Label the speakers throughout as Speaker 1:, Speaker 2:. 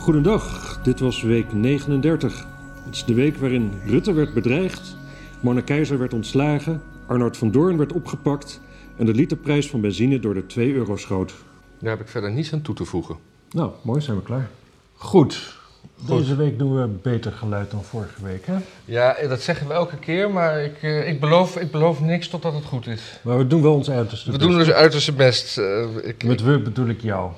Speaker 1: Goedendag, dit was week 39. Het is de week waarin Rutte werd bedreigd, Mona Keizer werd ontslagen, Arnold van Doorn werd opgepakt en de literprijs van benzine door de 2 euro schoot.
Speaker 2: Daar heb ik verder niets aan toe te voegen.
Speaker 1: Nou, mooi, zijn we klaar.
Speaker 3: Goed.
Speaker 2: Goed.
Speaker 3: Deze week doen we beter geluid dan vorige week, hè?
Speaker 2: Ja, dat zeggen we elke keer, maar ik, eh, ik, beloof, ik beloof niks totdat het goed is.
Speaker 3: Maar we doen wel ons uiterste
Speaker 2: We
Speaker 3: best.
Speaker 2: doen dus uiterste best. eh, ik,
Speaker 3: Met we bedoel ik jou.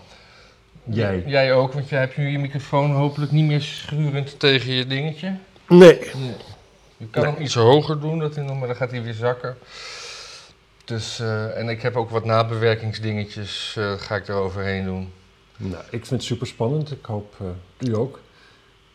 Speaker 3: Jij.
Speaker 2: Jij ook, want jij hebt nu je microfoon hopelijk niet meer schurend tegen je dingetje.
Speaker 3: Nee.
Speaker 2: Je kan hem iets hoger doen, dat hij maar dan gaat hij weer zakken. Dus, eh, en ik heb ook wat nabewerkingsdingetjes, eh, ga ik er overheen doen.
Speaker 3: Nou, ik vind het super spannend. Ik hoop eh, u ook.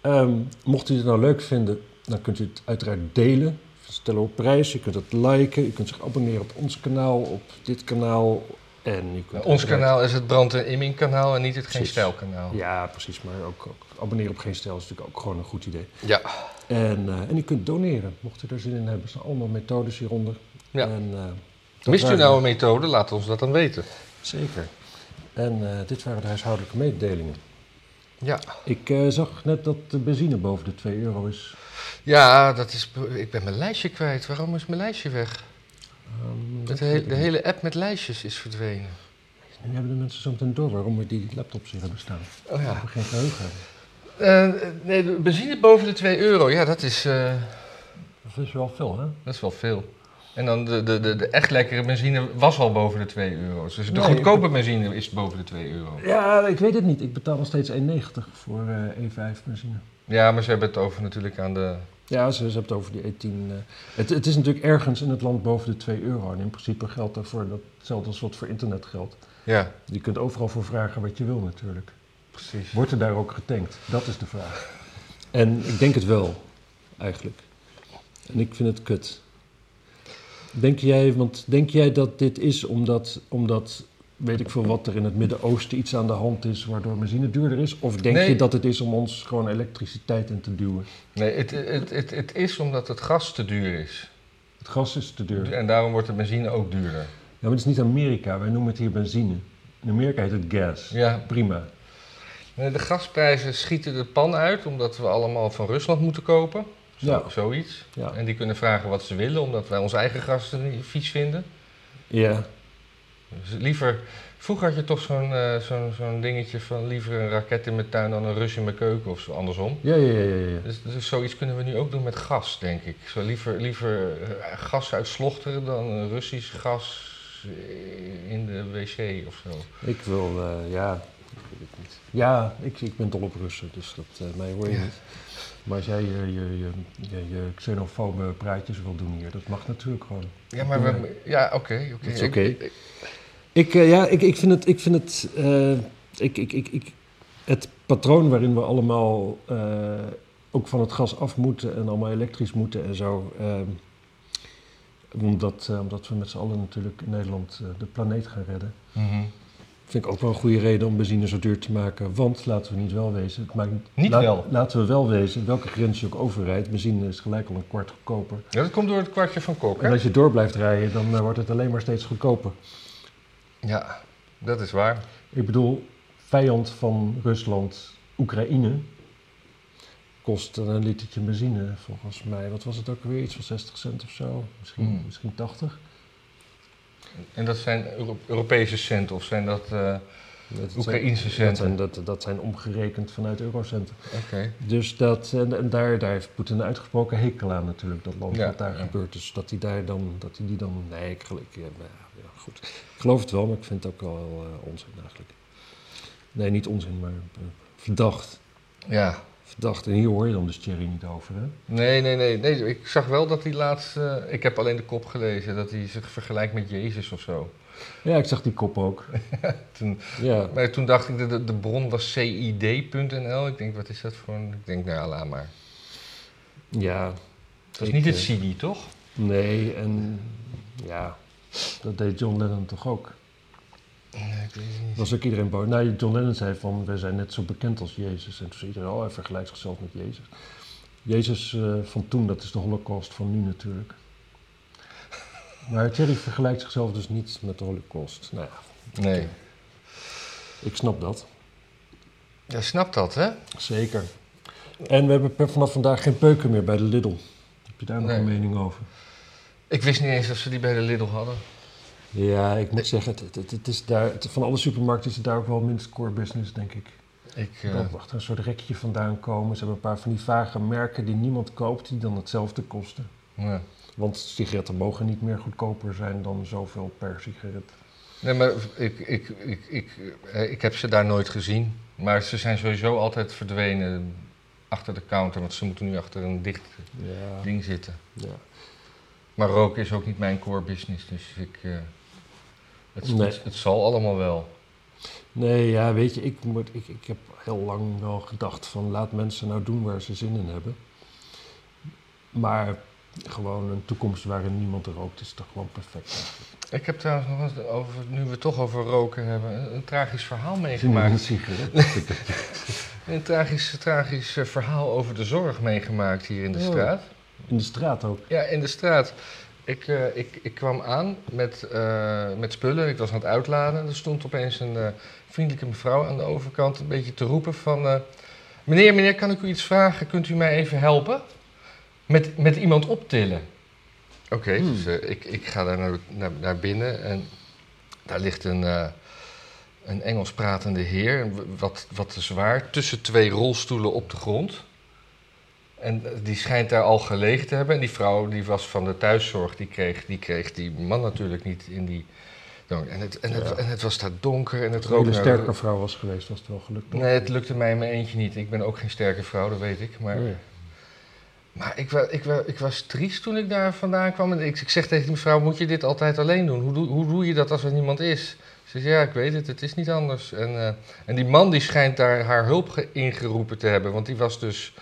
Speaker 3: Ehm, mocht u het nou leuk vinden, dan kunt u het uiteraard delen. Stellen op prijs. Je kunt het liken. Je kunt zich abonneren op ons kanaal, op dit kanaal. En je kunt
Speaker 2: ons kanaal is het Brand en Imming kanaal en niet het Geen. Stijl kanaal.
Speaker 3: Ja, precies. Maar ook, ook abonneren op Geen Stijl is natuurlijk ook gewoon een goed idee.
Speaker 2: Ja.
Speaker 3: En, eh, en u kunt doneren, mocht u er zin in hebben. Er zijn allemaal methodes hieronder.
Speaker 2: Ja.
Speaker 3: En, eh,
Speaker 2: Mist u nou een methode, laat ons dat dan weten.
Speaker 3: Zeker. En eh, dit waren de huishoudelijke mededelingen.
Speaker 2: Ja.
Speaker 3: Ik zag net dat de benzine boven de 2 euro is.
Speaker 2: Ja, dat is, ik ben mijn lijstje kwijt. Waarom is mijn lijstje weg?
Speaker 3: Ehm,
Speaker 2: Het he- de hele app met lijstjes is verdwenen.
Speaker 3: Nu hebben de mensen zo meteen door waarom we die laptops hier hebben staan.
Speaker 2: Oh ja.
Speaker 3: Geen geheugen hebben.
Speaker 2: Eh, nee, de benzine boven de 2 euro, ja, dat is, eh,
Speaker 3: Dat is wel veel, hè?
Speaker 2: dat is wel veel. En dan de, de, de, de echt lekkere benzine was al boven de 2 euro's. Dus de
Speaker 3: Nee,
Speaker 2: goedkope benzine is boven de 2 euro.
Speaker 3: Ja, ik weet het niet. Ik betaal nog steeds 1,90 voor eh, E5 benzine.
Speaker 2: Ja, maar ze hebben het over natuurlijk aan de...
Speaker 3: Ja, ze, ze hebben het over die E10. eh. Het, het is natuurlijk ergens in het land boven de 2 euro. En in principe geldt daarvoor dat hetzelfde als wat voor internet geldt.
Speaker 2: Ja,
Speaker 3: Je kunt overal voor vragen wat je wil natuurlijk.
Speaker 2: precies.
Speaker 3: Wordt er daar ook getankt? Dat is de vraag. En ik denk het wel, eigenlijk. En ik vind het kut. Denk jij, want denk jij dat dit is omdat, omdat weet ik veel wat er in het Midden-Oosten iets aan de hand is waardoor benzine duurder is? Of denk
Speaker 2: Nee.
Speaker 3: je dat het is om ons gewoon elektriciteit in te duwen?
Speaker 2: Nee, het, het, het, het is omdat het gas te duur is.
Speaker 3: Het gas is te duur. Ja,
Speaker 2: En daarom wordt de benzine ook duurder.
Speaker 3: maar het is niet Amerika, wij noemen het hier benzine. In Amerika heet het gas.
Speaker 2: Ja,
Speaker 3: Prima.
Speaker 2: De gasprijzen schieten de pan uit omdat we allemaal van Rusland moeten kopen. Zo,
Speaker 3: Ja.
Speaker 2: Zoiets.
Speaker 3: Ja.
Speaker 2: En die kunnen vragen wat ze willen omdat wij ons eigen gas niet vies vinden.
Speaker 3: Ja.
Speaker 2: Dus liever, vroeger had je toch zo'n eh, zo'n zo'n dingetje van liever een raket in mijn tuin dan een Rus in mijn keuken of zo, andersom.
Speaker 3: Ja, ja, ja, ja. ja.
Speaker 2: Dus, dus zoiets kunnen we nu ook doen met gas, denk ik. Zo liever, liever eh, gas uit Slochteren dan Russisch gas in de wc of zo.
Speaker 3: Ik wil, eh, ja, ik weet het niet. Ja, ik, ik ben dol op Russen, dus dat, mij hoor je
Speaker 2: Ja.
Speaker 3: niet. Maar als jij je, je, je, je, xenofobe praatjes wil doen hier, dat mag natuurlijk gewoon.
Speaker 2: Ja, maar we, ja, oké. oké.
Speaker 3: Dat is
Speaker 2: Ik-
Speaker 3: oké.
Speaker 2: Ik,
Speaker 3: eh, ja, ik, ik vind het, ik vind het, eh, ik, ik, ik, ik, het patroon waarin we allemaal eh, ook van het gas af moeten en allemaal elektrisch moeten en zo. omdat, omdat we met z'n allen natuurlijk in Nederland de planeet gaan redden.
Speaker 2: Mhm.
Speaker 3: Vind ik ook wel een goede reden om benzine zo duur te maken. Want laten we niet wel wezen. Het maakt,
Speaker 2: Niet wel.
Speaker 3: Laten we wel wezen, welke grens je ook overrijdt. Benzine is gelijk al een kwart goedkoper.
Speaker 2: Ja, dat komt door het kwartje van Kok,
Speaker 3: En als je door blijft rijden, dan wordt het alleen maar steeds goedkoper.
Speaker 2: Ja, dat is waar.
Speaker 3: Ik bedoel, vijand van Rusland, Oekraïne, kost een litertje benzine volgens mij. Wat was het ook weer? Iets van 60 cent of zo? Misschien,
Speaker 2: Hmm.
Speaker 3: misschien 80?
Speaker 2: En dat zijn Euro- Europese centen of zijn dat eh
Speaker 3: Dat
Speaker 2: Oekraïnse
Speaker 3: Dat
Speaker 2: centen?
Speaker 3: zijn, dat, dat zijn omgerekend vanuit eurocenten.
Speaker 2: Oké.
Speaker 3: Dus dat, en, en daar, daar heeft Poetin uitgesproken hekel aan natuurlijk, dat land
Speaker 2: Ja,
Speaker 3: wat daar
Speaker 2: ja.
Speaker 3: gebeurt. Dus dat hij daar dan, dat hij die dan, nee, ik, ja, goed. Ik geloof het wel, maar ik vind het ook wel eh, onzin eigenlijk. Nee, niet onzin, maar eh, verdacht.
Speaker 2: Ja.
Speaker 3: Verdacht. En hier hoor je dan dus Thierry niet over, hè?
Speaker 2: Nee, nee, nee, nee. Ik zag wel dat hij laatst... eh, ik heb alleen de kop gelezen, dat hij zich vergelijkt met Jezus of zo.
Speaker 3: Ja, ik zag die kop ook.
Speaker 2: Toen,
Speaker 3: Ja,
Speaker 2: maar toen dacht ik, de, de, bron was cid.nl. Ik denk, wat is dat voor een... Ik denk, nou laat maar.
Speaker 3: ja.
Speaker 2: Het was
Speaker 3: Ik,
Speaker 2: niet het CD, toch?
Speaker 3: Nee, en ja, dat deed John Lennon toch ook.
Speaker 2: Nee, ik weet het niet.
Speaker 3: Was ook iedereen boos. Nou, John Lennon zei van, we zijn net zo bekend als Jezus. En toen zei iedereen, oh, hij vergelijkt zichzelf met Jezus. Jezus eh, van toen, dat is de holocaust van nu natuurlijk. Maar Thierry vergelijkt zichzelf dus niet met de holocaust. Nou ja,
Speaker 2: Nee.
Speaker 3: ik snap dat.
Speaker 2: Ja, snapt dat, hè?
Speaker 3: Zeker. En we hebben per vanaf vandaag geen peuken meer bij de Lidl. Heb je daar nog
Speaker 2: Nee.
Speaker 3: een mening over?
Speaker 2: Ik wist niet eens dat ze die bij de Lidl hadden.
Speaker 3: Ja, ik moet zeggen, het, het, het is daar, het- van alle supermarkten is het daar ook wel minst core business, denk ik.
Speaker 2: Ik, eh,
Speaker 3: Dat achter een soort rekje vandaan komen. Ze hebben een paar van die vage merken die niemand koopt, die dan hetzelfde kosten.
Speaker 2: ja.
Speaker 3: Want sigaretten mogen niet meer goedkoper zijn dan zoveel per sigaret.
Speaker 2: Nee, maar ik, ik, ik, ik, eh, ik heb ze daar nooit gezien. Maar ze zijn sowieso altijd verdwenen achter de counter. Want ze moeten nu achter een dicht
Speaker 3: Ja,
Speaker 2: ding zitten.
Speaker 3: ja.
Speaker 2: Maar roken is ook niet mijn core business. Dus ik, eh, het,
Speaker 3: Nee.
Speaker 2: het, het zal allemaal wel.
Speaker 3: Nee, ja, weet je, ik, moet, ik, ik heb heel lang wel gedacht van laat mensen nou doen waar ze zin in hebben. Maar gewoon een toekomst waarin niemand rookt is toch gewoon perfect. eigenlijk.
Speaker 2: Ik heb trouwens nog eens, over, nu we het toch over roken hebben, een, een tragisch verhaal
Speaker 3: Een
Speaker 2: meegemaakt.
Speaker 3: sigaret.
Speaker 2: Een tragisch, tragisch eh, verhaal over de zorg meegemaakt hier in de
Speaker 3: Oh.
Speaker 2: straat.
Speaker 3: In de straat ook.
Speaker 2: Ja, in de straat. Ik, eh, ik, ik kwam aan met, eh, met spullen. Ik was aan het uitladen. Er stond opeens een eh, vriendelijke mevrouw aan de overkant een beetje te roepen van... eh, meneer, meneer, kan ik u iets vragen? Kunt u mij even helpen? Met, met iemand optillen. Oké,
Speaker 3: Hmm.
Speaker 2: dus ik, ik ga daar naar, naar, naar binnen en daar ligt een, eh, een Engels pratende heer, wat, wat te zwaar, tussen twee rolstoelen op de grond. En die schijnt daar al gelegen te hebben. En die vrouw die was van de thuiszorg, die kreeg die, kreeg die man natuurlijk niet in die... En het, en, het,
Speaker 3: Ja.
Speaker 2: en het was daar donker en het
Speaker 3: Als het
Speaker 2: rook
Speaker 3: een sterke vrouw was geweest, was het wel gelukt. toch?
Speaker 2: Nee, het lukte mij in mijn eentje niet. Ik ben ook geen sterke vrouw, dat weet ik. Maar,
Speaker 3: Nee.
Speaker 2: maar ik, wa, ik, ik was triest toen ik daar vandaan kwam. En ik, ik zeg tegen die mevrouw, moet je dit altijd alleen doen? Hoe, doe- hoe doe je dat als er niemand is? Ze zegt, ja, ik weet het, het is niet anders. En, eh, en die man die schijnt daar haar hulp ge- ingeroepen te hebben. Want die was dus...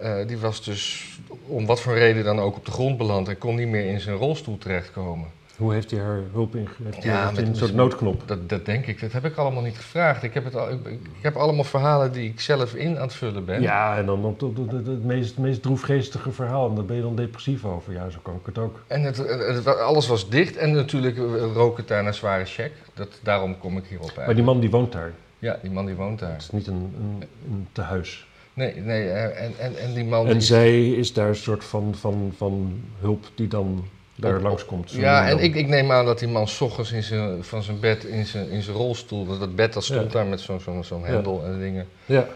Speaker 2: eh, die was dus om wat voor reden dan ook op de grond beland en kon niet meer in zijn rolstoel terechtkomen.
Speaker 3: Hoe heeft hij haar hulp ingezet?
Speaker 2: Ja, met-
Speaker 3: een soort noodknop.
Speaker 2: Dat, dat denk ik. Dat heb ik allemaal niet gevraagd. Ik heb, het al, ik, ik heb allemaal verhalen die ik zelf in aan het vullen ben.
Speaker 3: Ja, en dan op, op, op- op- het meest, meest droefgeestige verhaal. En daar ben je dan depressief over. Ja, zo kan ik het ook.
Speaker 2: En het, alles was dicht en natuurlijk rook het daar naar zware check. Dat, daarom kom ik hierop
Speaker 3: Maar
Speaker 2: uit.
Speaker 3: die man die woont daar.
Speaker 2: Ja, die man die woont daar.
Speaker 3: Het is niet een, een, een tehuis.
Speaker 2: Nee, nee eh, en, en, en die man
Speaker 3: En
Speaker 2: die...
Speaker 3: zij is daar een soort van, van, van hulp die dan daar langskomt.
Speaker 2: Ja, en ik, ik neem aan dat die man 's ochtends in zijn, van zijn bed in zijn, in zijn rolstoel... Dat, dat bed dat stond
Speaker 3: Ja.
Speaker 2: daar met zo'n zo'n zo'n
Speaker 3: Ja.
Speaker 2: hendel en dingen.
Speaker 3: Ja,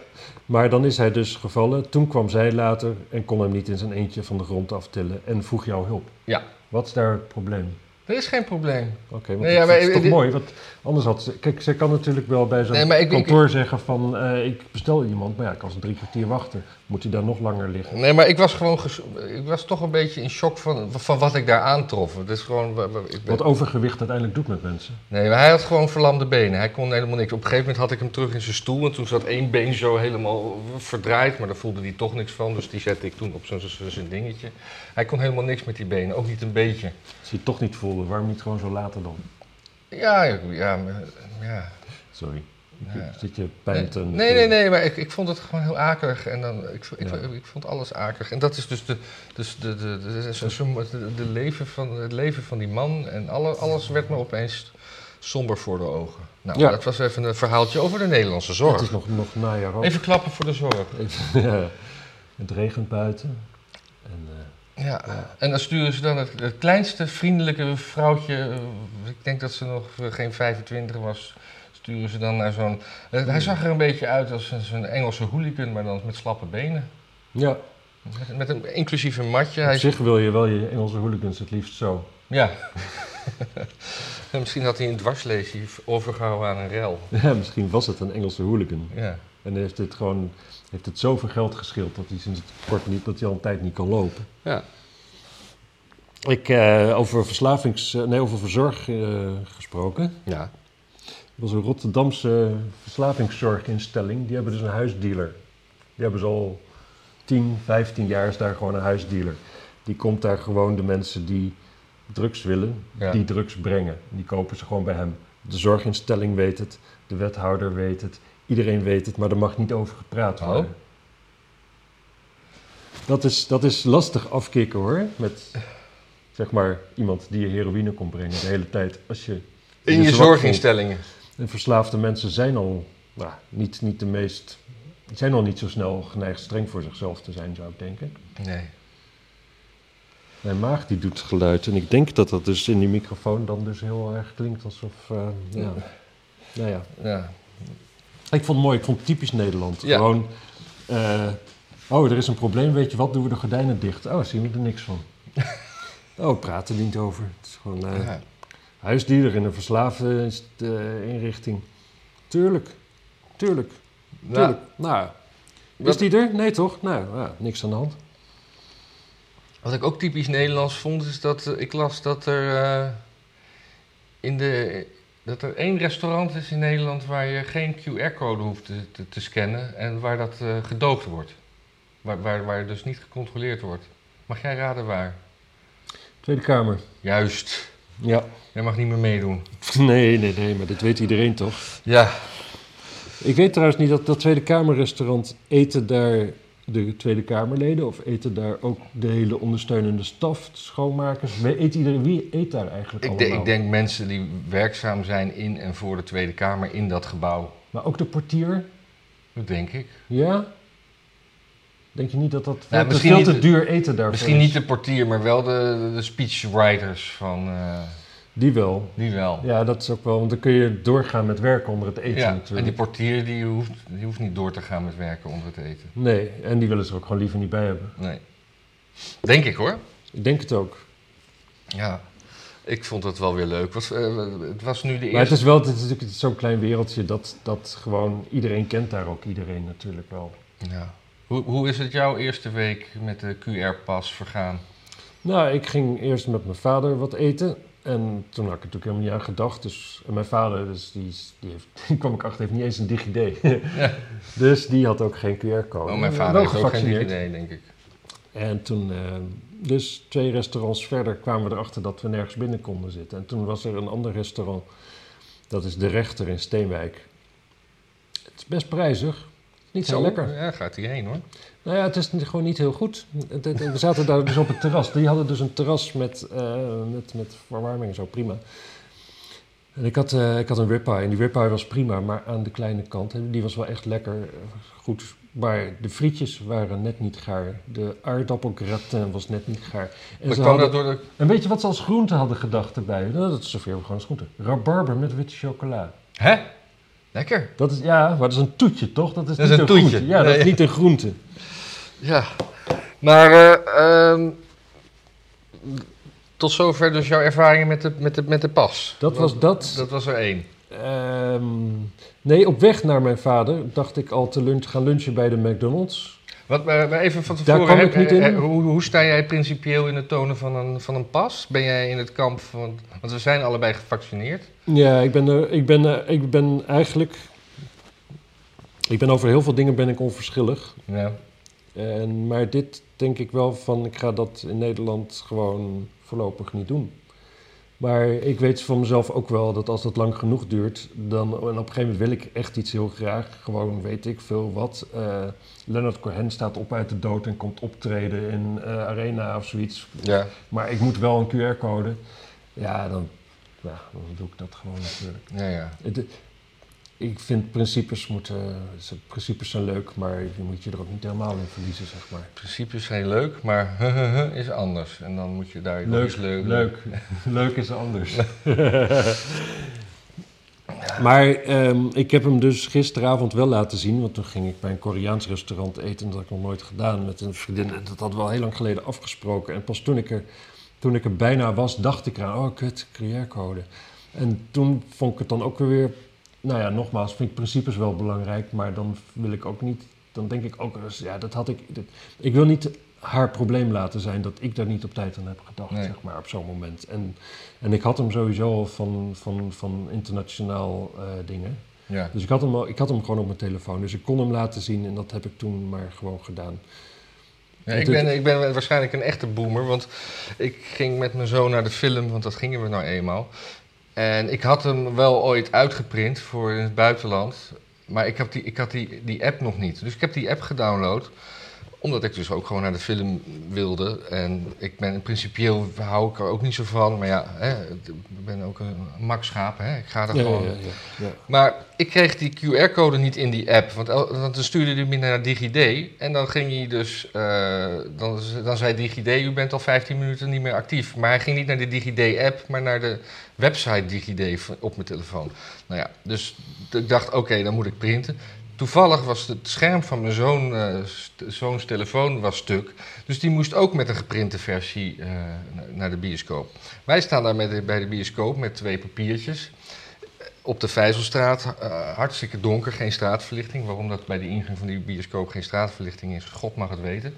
Speaker 3: maar dan is hij dus gevallen. Toen kwam zij later en kon hem niet in zijn eentje van de grond aftillen en vroeg jouw hulp.
Speaker 2: Ja.
Speaker 3: Wat is daar het probleem?
Speaker 2: Er is geen probleem.
Speaker 3: Oké, want
Speaker 2: Nee,
Speaker 3: het,
Speaker 2: ja, maar
Speaker 3: het is toch
Speaker 2: dit-
Speaker 3: mooi, want anders had ze... Kijk, zij kan natuurlijk wel bij zo'n
Speaker 2: Nee, ik-
Speaker 3: kantoor zeggen van... eh, ik bestel iemand, maar ja, ik kan ze drie kwartier wachten. Moet hij daar nog langer liggen?
Speaker 2: Nee, maar ik was gewoon... Ik was toch een beetje in shock van, van wat ik daar aantrof. Het is gewoon... Ik ben,
Speaker 3: Wat overgewicht uiteindelijk doet met mensen.
Speaker 2: Nee, maar hij had gewoon verlamde benen. Hij kon helemaal niks. Op een gegeven moment had ik hem terug in zijn stoel. En toen zat één been zo helemaal verdraaid. Maar daar voelde hij toch niks van. Dus die zette ik toen op zijn- dingetje. Hij kon helemaal niks met die benen. Ook niet een beetje.
Speaker 3: Je het toch niet waarom niet gewoon zo later dan?
Speaker 2: Ja, ja, ja. ja.
Speaker 3: Sorry.
Speaker 2: Ja.
Speaker 3: Zit je pijn te...
Speaker 2: Nee, nee, nee, maar ik, ik vond het gewoon heel akelig. En dan, ik, ik,
Speaker 3: Ja.
Speaker 2: ik, vond alles akelig. En dat is dus, de, dus de, de, de, leven van, het leven van die man. En alle, alles werd me opeens somber voor de ogen. Nou,
Speaker 3: Ja.
Speaker 2: dat was even een verhaaltje over de Nederlandse zorg.
Speaker 3: Het is nog, nog najaar ook.
Speaker 2: Even klappen voor de zorg.
Speaker 3: Even- ja. Het regent buiten. En, eh,
Speaker 2: Ja. En dan sturen ze dan het, het kleinste vriendelijke vrouwtje, eh, ik denk dat ze nog eh, geen 25 was, sturen ze dan naar zo'n... eh, hij zag er een beetje uit als een, zo'n Engelse hooligan, maar dan met slappe benen.
Speaker 3: ja,
Speaker 2: Met, met een inclusief een matje.
Speaker 3: op
Speaker 2: Hij,
Speaker 3: zich wil je wel je Engelse hooligans het liefst zo.
Speaker 2: ja. en misschien had hij een dwarsleesje overgehouden aan een rel.
Speaker 3: Ja, misschien was het een Engelse hooligan.
Speaker 2: Ja.
Speaker 3: En heeft het gewoon heeft het zoveel geld gescheeld dat hij sinds het kort niet, dat hij al een tijd niet kan lopen.
Speaker 2: Ja.
Speaker 3: Ik, eh, over verslavings, eh, nee, over verzorg eh, gesproken.
Speaker 2: Ja.
Speaker 3: Er was een Rotterdamse verslavingszorginstelling. Die hebben dus een huisdealer. Die hebben ze al 10, 15 jaar is daar gewoon een huisdealer. Die komt daar gewoon de mensen die drugs willen,
Speaker 2: Ja.
Speaker 3: die drugs brengen. Die kopen ze gewoon bij hem. De zorginstelling weet het, de wethouder weet het, iedereen weet het, maar er mag niet over gepraat
Speaker 2: Oh.
Speaker 3: worden. Dat is, dat is lastig afkicken hoor, met zeg maar iemand die je heroïne komt brengen de hele tijd. Als je
Speaker 2: In
Speaker 3: je
Speaker 2: zorginstellingen.
Speaker 3: en verslaafde mensen zijn al nou, niet, niet de meest... Zijn nog niet zo snel geneigd streng voor zichzelf te zijn, zou ik denken.
Speaker 2: Nee.
Speaker 3: Mijn maag die doet geluid en ik denk dat dat dus in die microfoon dan dus heel erg klinkt alsof... eh, ja. Nou ja,
Speaker 2: Ja.
Speaker 3: Ik vond het mooi, ik vond het typisch Nederland.
Speaker 2: Ja.
Speaker 3: Gewoon, eh, oh, er is een probleem, weet je wat, doen we de gordijnen dicht. Oh, zien we er niks van. oh, praten niet over. Het is gewoon eh,
Speaker 2: Ja.
Speaker 3: huisdieren in een verslaafde inrichting. Tuurlijk, tuurlijk,
Speaker 2: Nou,
Speaker 3: tuurlijk. Nou, is
Speaker 2: wat,
Speaker 3: die er? Nee toch? Nou, ja, niks aan de hand.
Speaker 2: wat ik ook typisch Nederlands vond, is dat eh, ik las dat er in de dat er één restaurant is in Nederland waar je geen QR-code hoeft te, te, te scannen en waar dat eh, gedoogd wordt. Waar, waar, waar dus niet gecontroleerd wordt. Mag jij raden waar?
Speaker 3: Tweede Kamer.
Speaker 2: Juist.
Speaker 3: Ja.
Speaker 2: Jij mag niet meer meedoen.
Speaker 3: Nee, nee, nee, maar dat weet iedereen toch?
Speaker 2: Ja.
Speaker 3: Ik weet trouwens niet dat dat Tweede Kamerrestaurant eten daar de Tweede Kamerleden of eten daar ook de hele ondersteunende staf, schoonmakers? Wie eet, iedereen, wie eet daar eigenlijk
Speaker 2: Ik,
Speaker 3: allemaal?
Speaker 2: ik denk mensen die werkzaam zijn in en voor de Tweede Kamer in dat gebouw.
Speaker 3: Maar ook de portier?
Speaker 2: Dat denk ik.
Speaker 3: Ja? Denk je niet dat dat te,
Speaker 2: misschien
Speaker 3: veel te
Speaker 2: niet-
Speaker 3: duur eten daarvoor
Speaker 2: Misschien
Speaker 3: is?
Speaker 2: niet de portier, maar wel de, de speechwriters van... eh,
Speaker 3: Die wel.
Speaker 2: die wel.
Speaker 3: Ja, dat is ook wel, want dan kun je doorgaan met werken onder het eten
Speaker 2: Ja, en
Speaker 3: natuurlijk.
Speaker 2: die portier die hoeft, die hoeft niet door te gaan met werken onder het eten.
Speaker 3: Nee, en die willen ze er ook gewoon liever niet bij hebben.
Speaker 2: Nee. Denk ik hoor.
Speaker 3: Ik denk het ook.
Speaker 2: Ja. Ik vond het wel weer leuk. Was, eh, het was nu de
Speaker 3: Maar het
Speaker 2: eerste...
Speaker 3: is wel het is natuurlijk zo'n klein wereldje dat, dat gewoon iedereen kent daar ook iedereen natuurlijk wel.
Speaker 2: Ja. Hoe, hoe is het jouw eerste week met de QR-pas vergaan?
Speaker 3: Nou, ik ging eerst met mijn vader wat eten. En toen had ik er natuurlijk helemaal niet aan gedacht. Dus, en mijn vader, dus die, die, heeft, die kwam ik achter, heeft niet eens een DigiD. dus die had ook geen QR-code.
Speaker 2: Oh, mijn
Speaker 3: Wel
Speaker 2: vader heeft ook geen idee, denk ik.
Speaker 3: En toen, eh, dus twee restaurants verder, kwamen we erachter dat we nergens binnen konden zitten. En toen was er een ander restaurant, dat is De Rechter in Steenwijk. Het is best prijzig, niet zo lekker.
Speaker 2: Ja, gaat hierheen hoor.
Speaker 3: Nou ja, het is gewoon niet heel goed. We zaten daar dus op het terras. Die hadden dus een terras met, eh, met, met verwarming en zo, prima. En ik had, eh, ik had een ribeye en die ribeye was prima, maar aan de kleine kant. Die was wel echt lekker, eh, goed. Maar de frietjes waren net niet gaar. De aardappelgratin was net niet gaar. En, ze hadden,
Speaker 2: dat door de...
Speaker 3: en weet je wat ze als groente hadden gedacht erbij? Nou, dat serveren we gewoon als groente. Rabarber met witte chocola.
Speaker 2: Hè? Lekker.
Speaker 3: Dat is, ja, maar dat is een toetje, toch? Dat is,
Speaker 2: Dat is
Speaker 3: niet
Speaker 2: een
Speaker 3: een
Speaker 2: toetje.
Speaker 3: groente. Ja, dat is niet een groente.
Speaker 2: Ja. Maar eh, ehm, tot zover dus jouw ervaringen met de, met de, met de pas.
Speaker 3: Dat was dat.
Speaker 2: Dat was er één.
Speaker 3: Ehm, nee, op weg naar mijn vader dacht ik al te lunch, gaan lunchen bij de McDonald's.
Speaker 2: Wat, maar even van
Speaker 3: Daar
Speaker 2: tevoren,
Speaker 3: kwam
Speaker 2: hè,
Speaker 3: ik niet in.
Speaker 2: hoe, hoe sta jij principieel in het tonen van een, van een pas? Ben jij in het kamp van... Want we zijn allebei gevaccineerd.
Speaker 3: Ja, ik ben, er, ik ben, eh, ik ben eigenlijk... Ik ben over heel veel dingen ben ik onverschillig.
Speaker 2: Ja.
Speaker 3: En, maar dit denk ik wel van, ik ga dat in Nederland gewoon voorlopig niet doen. Maar ik weet van mezelf ook wel dat als dat lang genoeg duurt, dan en op een gegeven moment wil ik echt iets heel graag. Gewoon weet ik veel wat. eh Leonard Cohen staat op uit de dood en komt optreden in eh, Arena of zoiets.
Speaker 2: ja.
Speaker 3: Maar ik moet wel een QR-code. Ja, dan, ja, dan doe ik dat gewoon natuurlijk.
Speaker 2: Ja, ja.
Speaker 3: Het- ik vind principes moeten, principes zijn leuk, maar je moet je er ook niet helemaal in verliezen, zeg maar.
Speaker 2: Principes zijn leuk, maar is anders. En dan moet je daar
Speaker 3: Leuk,
Speaker 2: eens leuk...
Speaker 3: leuk, leuk is anders. maar ehm, ik heb hem dus gisteravond wel laten zien, want toen ging ik bij een Koreaans restaurant eten. Dat had ik nog nooit gedaan met een vriendin. En dat hadden we al heel lang geleden afgesproken. En pas toen ik er, toen ik er bijna was, dacht ik eraan, oh kut, QR-code. En toen vond ik het dan ook weer, nou ja, nogmaals, vind ik principes wel belangrijk, maar dan wil ik ook niet, dan denk ik ook, ja, dat had ik, dat- ik wil niet haar probleem laten zijn dat ik daar niet op tijd aan heb gedacht,
Speaker 2: Nee.
Speaker 3: zeg maar, op zo'n moment. En, en ik had hem sowieso al van, van, van internationaal eh, dingen.
Speaker 2: Ja.
Speaker 3: Dus ik had, hem al, ik had hem gewoon op mijn telefoon, dus ik kon hem laten zien en dat heb ik toen maar gewoon gedaan.
Speaker 2: Ja, ik, ben, ik ben waarschijnlijk een echte boomer, want ik ging met mijn zoon naar de film, want dat gingen we nou eenmaal. En ik had hem wel ooit uitgeprint voor in het buitenland, maar ik, heb die, ik had die, die app nog niet. Dus ik heb die app gedownload Omdat ik dus ook gewoon naar de film wilde. En ik ben principieel hou ik er ook niet zo van. Maar ja, hè, ik ben ook een makschaap. Hè. Ik ga er
Speaker 3: Ja,
Speaker 2: gewoon.
Speaker 3: ja, ja, ja.
Speaker 2: Maar ik kreeg die QR-code niet in die app. Want, dan stuurde hij me naar DigiD. En dan ging hij dus. eh, dan, dan zei DigiD: U bent al 15 minuten niet meer actief. Maar hij ging niet naar de DigiD-app, maar naar de website DigiD op mijn telefoon. Nou ja, dus ik dacht: oké, dan moet ik printen. Toevallig was het scherm van mijn zoon, eh, zoons telefoon was stuk. Dus die moest ook met een geprinte versie eh, na- naar de bioscoop. Wij staan daar met bij de bioscoop met twee papiertjes op de Vijzelstraat, eh, hartstikke donker, geen straatverlichting. Waarom dat bij de ingang van die bioscoop geen straatverlichting is, God mag het weten.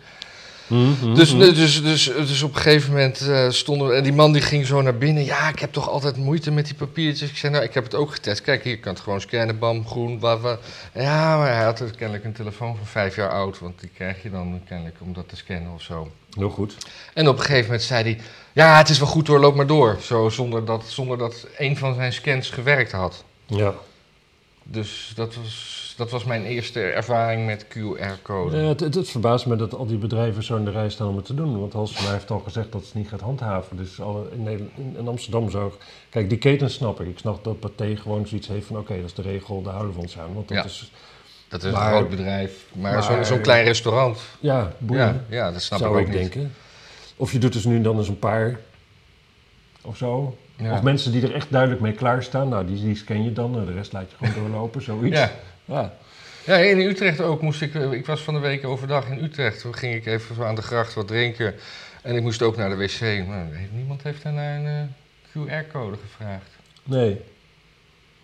Speaker 3: Mhm,
Speaker 2: Dus,
Speaker 3: mhm.
Speaker 2: dus, dus, dus op een gegeven moment eh, stonden we... En die man die ging zo naar binnen. Ja, ik heb toch altijd moeite met die papiertjes. Ik zei, nou, ik heb het ook getest. Kijk, hier, kan het gewoon scannen, bam, groen, bla, bla. Ja, maar hij had dus kennelijk een telefoon van vijf jaar oud. Want die krijg je dan kennelijk om dat te scannen of zo.
Speaker 3: Heel goed.
Speaker 2: En op een gegeven moment zei hij... Ja, het is wel goed hoor, loop maar door. Zo, zonder dat, zonder dat een van zijn scans gewerkt had.
Speaker 3: Ja.
Speaker 2: Dus dat was, dat was mijn eerste ervaring met QR-code.
Speaker 3: Ja, het, het, het verbaast me dat al die bedrijven zo in de rij staan om het te doen. Want Halsema heeft al gezegd dat ze het niet gaat handhaven. Dus alle, in, Nederland, in, in Amsterdam zou... Kijk, die keten snap ik. Ik snap dat Pathé gewoon zoiets heeft van... Oké, dat is de regel, daar houden we ons aan. Want dat
Speaker 2: Ja.
Speaker 3: is...
Speaker 2: Dat is
Speaker 3: Maar-
Speaker 2: een groot bedrijf. Maar,
Speaker 3: maar-
Speaker 2: zo'n klein restaurant.
Speaker 3: Ja, boeien.
Speaker 2: Ja, ja, dat snap
Speaker 3: zou
Speaker 2: ik
Speaker 3: ik
Speaker 2: ook niet.
Speaker 3: denken. Of je doet dus nu dan eens een paar... Of zo.
Speaker 2: Ja.
Speaker 3: Of mensen die er echt duidelijk mee klaarstaan. Nou, die, die scan je dan. en De rest laat je gewoon doorlopen. Zoiets.
Speaker 2: Ja.
Speaker 3: Ja.
Speaker 2: ja, in Utrecht ook moest ik... Ik was van de week overdag in Utrecht. Toen ging ik even aan de gracht wat drinken. En ik moest ook naar de wc. Maar niemand heeft daar naar een eh, QR-code gevraagd.
Speaker 3: Nee.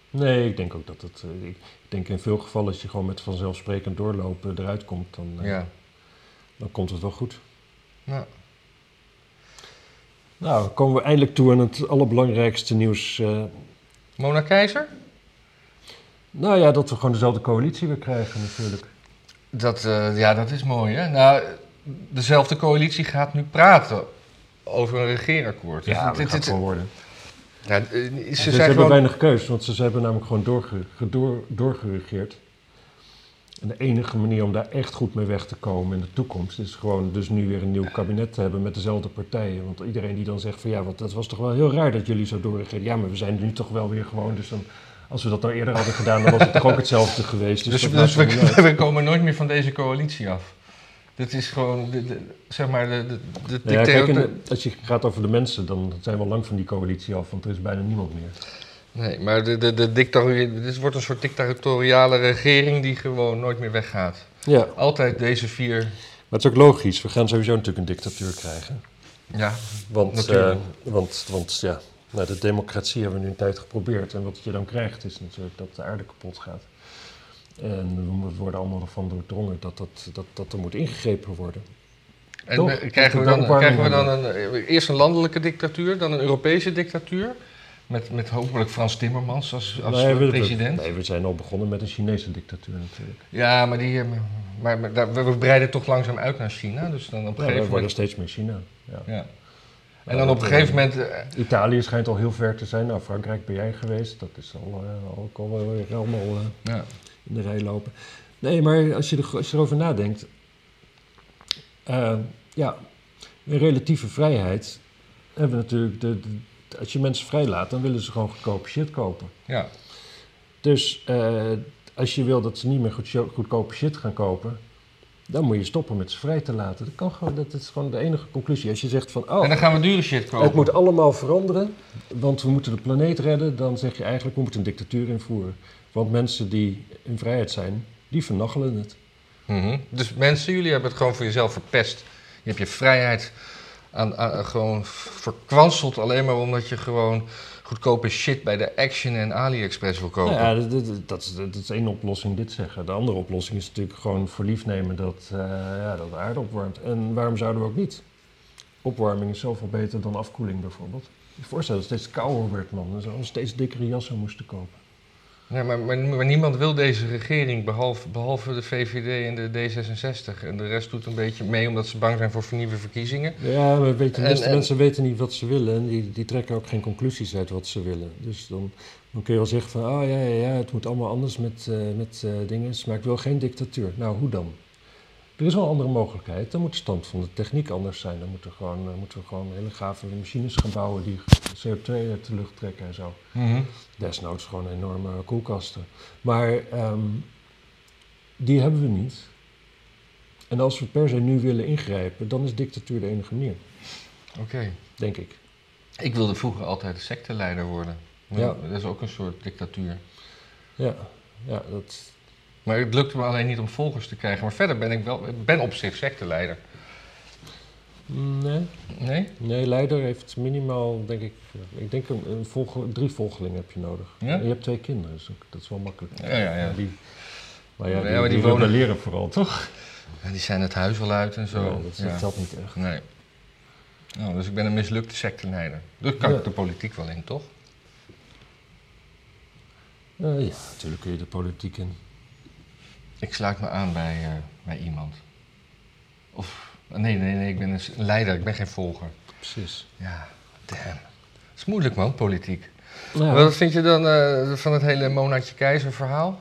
Speaker 3: Nee, ik denk ook dat het... eh, ik denk in veel gevallen als je gewoon met vanzelfsprekend doorlopen eruit komt, dan, eh,
Speaker 2: Ja.
Speaker 3: dan komt het wel goed.
Speaker 2: Nou,
Speaker 3: Nou, dan komen we eindelijk toe aan het allerbelangrijkste nieuws. eh.
Speaker 2: Mona Keizer?
Speaker 3: Nou ja, dat we gewoon dezelfde coalitie weer krijgen natuurlijk.
Speaker 2: Dat, eh, ja, dat is mooi, hè? Nou, dezelfde coalitie gaat nu praten over een regeerakkoord.
Speaker 3: Ja,
Speaker 2: het-
Speaker 3: dat
Speaker 2: het-
Speaker 3: gaat
Speaker 2: het-
Speaker 3: gewoon worden.
Speaker 2: ja, eh, ze
Speaker 3: Ze, hebben
Speaker 2: gewoon...
Speaker 3: weinig keus, want ze, ze hebben namelijk gewoon doorge, gedoor- doorgeregeerd. En de enige manier om daar echt goed mee weg te komen in de toekomst is gewoon dus nu weer een nieuw kabinet te hebben met dezelfde partijen. Want iedereen die dan zegt van ja, want dat was toch wel heel raar dat jullie zo doorregeerden. Ja, maar we zijn nu toch wel weer gewoon, dus dan, als we dat nou eerder hadden gedaan, dan was het toch ook hetzelfde geweest. Dus,
Speaker 2: Dus, dus we, komen nooit meer van deze coalitie af. Dit is gewoon, de, de- zeg maar, de, de, de
Speaker 3: Nou ja,
Speaker 2: dictator-
Speaker 3: kijk, en, als je gaat over de mensen, dan zijn we al lang van die coalitie af, want er is bijna niemand meer.
Speaker 2: Nee, maar de, de, de dictator- dit wordt een soort dictatoriale regering die gewoon nooit meer weggaat.
Speaker 3: Ja,
Speaker 2: Altijd deze vier.
Speaker 3: maar het is ook logisch. We gaan sowieso natuurlijk een dictatuur krijgen.
Speaker 2: Ja,
Speaker 3: Want,
Speaker 2: Natuurlijk.
Speaker 3: eh, want, want ja, nou, de democratie hebben we nu een tijd geprobeerd. En wat je dan krijgt is natuurlijk dat de aarde kapot gaat. En we worden allemaal ervan doordrongen dat, dat, dat, dat er moet ingegrepen worden.
Speaker 2: en
Speaker 3: Toch?
Speaker 2: we- krijgen, we dan, krijgen we dan een, eh, eerst een landelijke dictatuur, dan een Europese dictatuur. Met, met hopelijk Frans Timmermans als, als
Speaker 3: Nee, we- we-
Speaker 2: president.
Speaker 3: Nee, we zijn al begonnen met een Chinese dictatuur natuurlijk.
Speaker 2: Ja, maar, die, eh, maar, we we breiden toch langzaam uit naar China. Dus dan op een
Speaker 3: Ja, we
Speaker 2: gegeven
Speaker 3: worden
Speaker 2: moment.
Speaker 3: steeds meer China. Ja.
Speaker 2: Ja. En dan op een gegeven moment. eh,
Speaker 3: Italië schijnt al heel ver te zijn. Nou, Frankrijk ben jij geweest. Dat is al, eh, al, ook al wel weer allemaal eh,
Speaker 2: ja.
Speaker 3: in de rij lopen. Nee, maar als je, er, als je erover nadenkt. eh, ja, in relatieve vrijheid hebben we natuurlijk. De, de- als je mensen vrijlaat, dan willen ze gewoon goedkope shit kopen.
Speaker 2: ja.
Speaker 3: Dus eh, als je wil dat ze niet meer goed, goedkope shit gaan kopen. Dan moet je stoppen met ze vrij te laten. Dat, kan gewoon, dat is gewoon de enige conclusie. Als je zegt van. Oh,
Speaker 2: En dan gaan we dure shit kopen.
Speaker 3: het moet allemaal veranderen, want we moeten de planeet redden. Dan zeg je eigenlijk, we moeten een dictatuur invoeren. Want mensen die in vrijheid zijn, die vernachelen het.
Speaker 2: Mhm. Dus mensen, jullie hebben het gewoon voor jezelf verpest. Je hebt je vrijheid aan, aan- gewoon verkwanseld alleen maar omdat je gewoon goedkope shit bij de Action en AliExpress wil kopen.
Speaker 3: Nou ja, dat, dat, dat is, dat één oplossing, dit zeggen. De andere oplossing is natuurlijk gewoon voor lief nemen dat, eh, ja, dat de aarde opwarmt. En waarom zouden we ook niet? Opwarming is zoveel beter dan afkoeling bijvoorbeeld. Je voorstellen dat het steeds kouder werd, man. Ze allemaal steeds dikkere jassen moesten kopen.
Speaker 2: Nee, maar, maar, maar niemand wil deze regering behalve, behalve de VVD en de D66. En de rest doet een beetje mee omdat ze bang zijn voor vernieuwde verkiezingen.
Speaker 3: Ja, maar weet de meeste
Speaker 2: en-
Speaker 3: mensen weten niet wat ze willen. En die, die trekken ook geen conclusies uit wat ze willen. Dus dan, dan kun je wel zeggen van, oh ja, ja, ja het moet allemaal anders met, eh, met eh, dingen. Maar ik wil geen dictatuur. Nou, hoe dan? Er is wel een andere mogelijkheid. Dan moet de stand van de techniek anders zijn. Dan moeten we gewoon, uh, moeten we gewoon hele gave machines gaan bouwen die CO2 uit de lucht trekken en zo.
Speaker 2: Mhm.
Speaker 3: Desnoods gewoon enorme koelkasten. Maar ehm, die hebben we niet. En als we per se nu willen ingrijpen, dan is dictatuur de enige manier.
Speaker 2: Oké.
Speaker 3: Denk ik.
Speaker 2: Ik wilde vroeger altijd de secteleider worden.
Speaker 3: Ja.
Speaker 2: Dat is ook een soort dictatuur.
Speaker 3: Ja, ja dat,
Speaker 2: Maar het lukte me alleen niet om volgers te krijgen. Maar verder ben ik wel, ben op zich secteleider.
Speaker 3: nee.
Speaker 2: Nee?
Speaker 3: Nee, leider heeft minimaal, denk ik, ik denk een, een volge- drie volgelingen heb je nodig.
Speaker 2: Ja?
Speaker 3: En je hebt twee kinderen, dus dat is wel makkelijk.
Speaker 2: Ja, ja, ja.
Speaker 3: Die, maar ja,
Speaker 2: Ja,
Speaker 3: die,
Speaker 2: maar die
Speaker 3: die
Speaker 2: wonen-
Speaker 3: rebelleren vooral, toch?
Speaker 2: En die zijn het huis wel uit en zo.
Speaker 3: Ja, dat, dat
Speaker 2: Ja.
Speaker 3: telt niet echt.
Speaker 2: Nee. Nou, dus ik ben een mislukte secteleider. Dus kan
Speaker 3: Ja.
Speaker 2: ik de politiek wel in, toch?
Speaker 3: Eh, ja, natuurlijk kun je de politiek in.
Speaker 2: Ik sluit me aan bij, eh, bij iemand. Of, nee, nee, nee, ik ben een leider, ik ben geen volger.
Speaker 3: Precies.
Speaker 2: Ja, damn. Het is moeilijk man, politiek.
Speaker 3: Nou,
Speaker 2: Wat vind je dan eh, van het hele Monatje Keizer verhaal?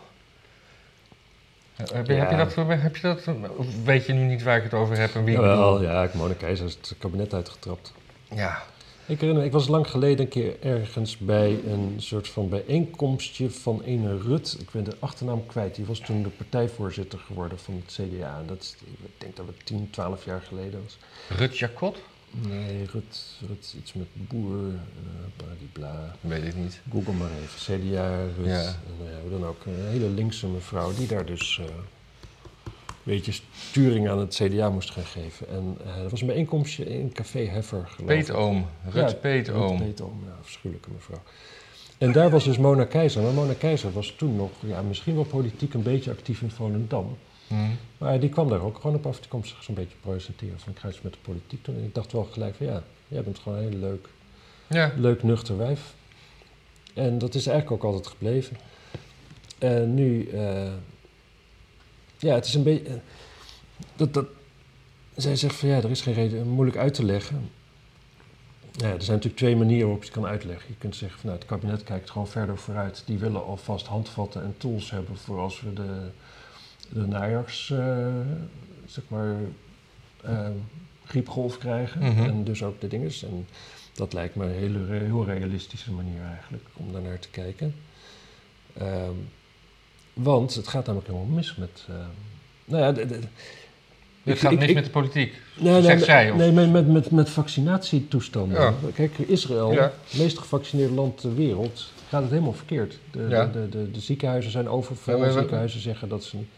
Speaker 2: Heb je, heb, je dat, heb je dat, of weet je nu niet waar ik het over heb en wie ik bedoel?
Speaker 3: ja, ik Mona Keizer is het kabinet uitgetrapt.
Speaker 2: Ja,
Speaker 3: Ik herinner ik was lang geleden een keer ergens bij een soort van bijeenkomstje van ene Rut. Ik ben de achternaam kwijt. Die was toen de partijvoorzitter geworden van het CDA. En dat is, ik denk dat het 10, 12 jaar geleden was.
Speaker 2: Rut Jacot?
Speaker 3: Nee, Rut, Rut iets met boer, eh bladibla.
Speaker 2: Weet ik niet.
Speaker 3: Google maar even. CDA, Rut.
Speaker 2: Ja.
Speaker 3: En ja, hoe dan ook. Een hele linkse mevrouw die daar dus eh, beetje sturing aan het CDA moest gaan geven. En eh er was een bijeenkomstje in Café Heffer, geloof ik.
Speaker 2: Peetoom. Rut
Speaker 3: Ja,
Speaker 2: Peetoom.
Speaker 3: Ruud Peetoom, ja, verschrikkelijke mevrouw. En daar was dus Mona Keizer. Maar Mona Keizer was toen nog, ja, misschien wel politiek een beetje actief in Volendam.
Speaker 2: Hm.
Speaker 3: Maar die kwam daar ook gewoon op af. Die kwam zich zo'n beetje presenteren van iets met de politiek doen. En ik dacht wel gelijk van ja, jij bent gewoon een heel leuk,
Speaker 2: Ja.
Speaker 3: leuk nuchter wijf. En dat is eigenlijk ook altijd gebleven. En nu, eh, ja, het is een beetje. eh, dat, dat, zij zegt van ja, er is geen reden moeilijk uit te leggen. Ja, er zijn natuurlijk twee manieren waarop je het kan uitleggen. Je kunt zeggen van nou, het kabinet kijkt gewoon verder vooruit. Die willen alvast handvatten en tools hebben voor als we de, de najaars, eh, zeg maar, eh, griepgolf krijgen.
Speaker 2: Mhm.
Speaker 3: En dus ook de dinges. En dat lijkt me een hele, heel realistische manier eigenlijk om daar naar te kijken. Ehm, want het gaat namelijk helemaal mis met. eh, nou ja, de- de-
Speaker 2: gaat mis met de politiek.
Speaker 3: Nee,
Speaker 2: Zegt zij, of?
Speaker 3: nee met, met, met, met vaccinatietoestanden.
Speaker 2: Ja.
Speaker 3: Kijk, Israël,
Speaker 2: Ja.
Speaker 3: het meest gevaccineerde land ter wereld, gaat het helemaal verkeerd. De,
Speaker 2: Ja.
Speaker 3: de, de, de ziekenhuizen zijn overvol. Ziekenhuizen zeggen dat ze niet.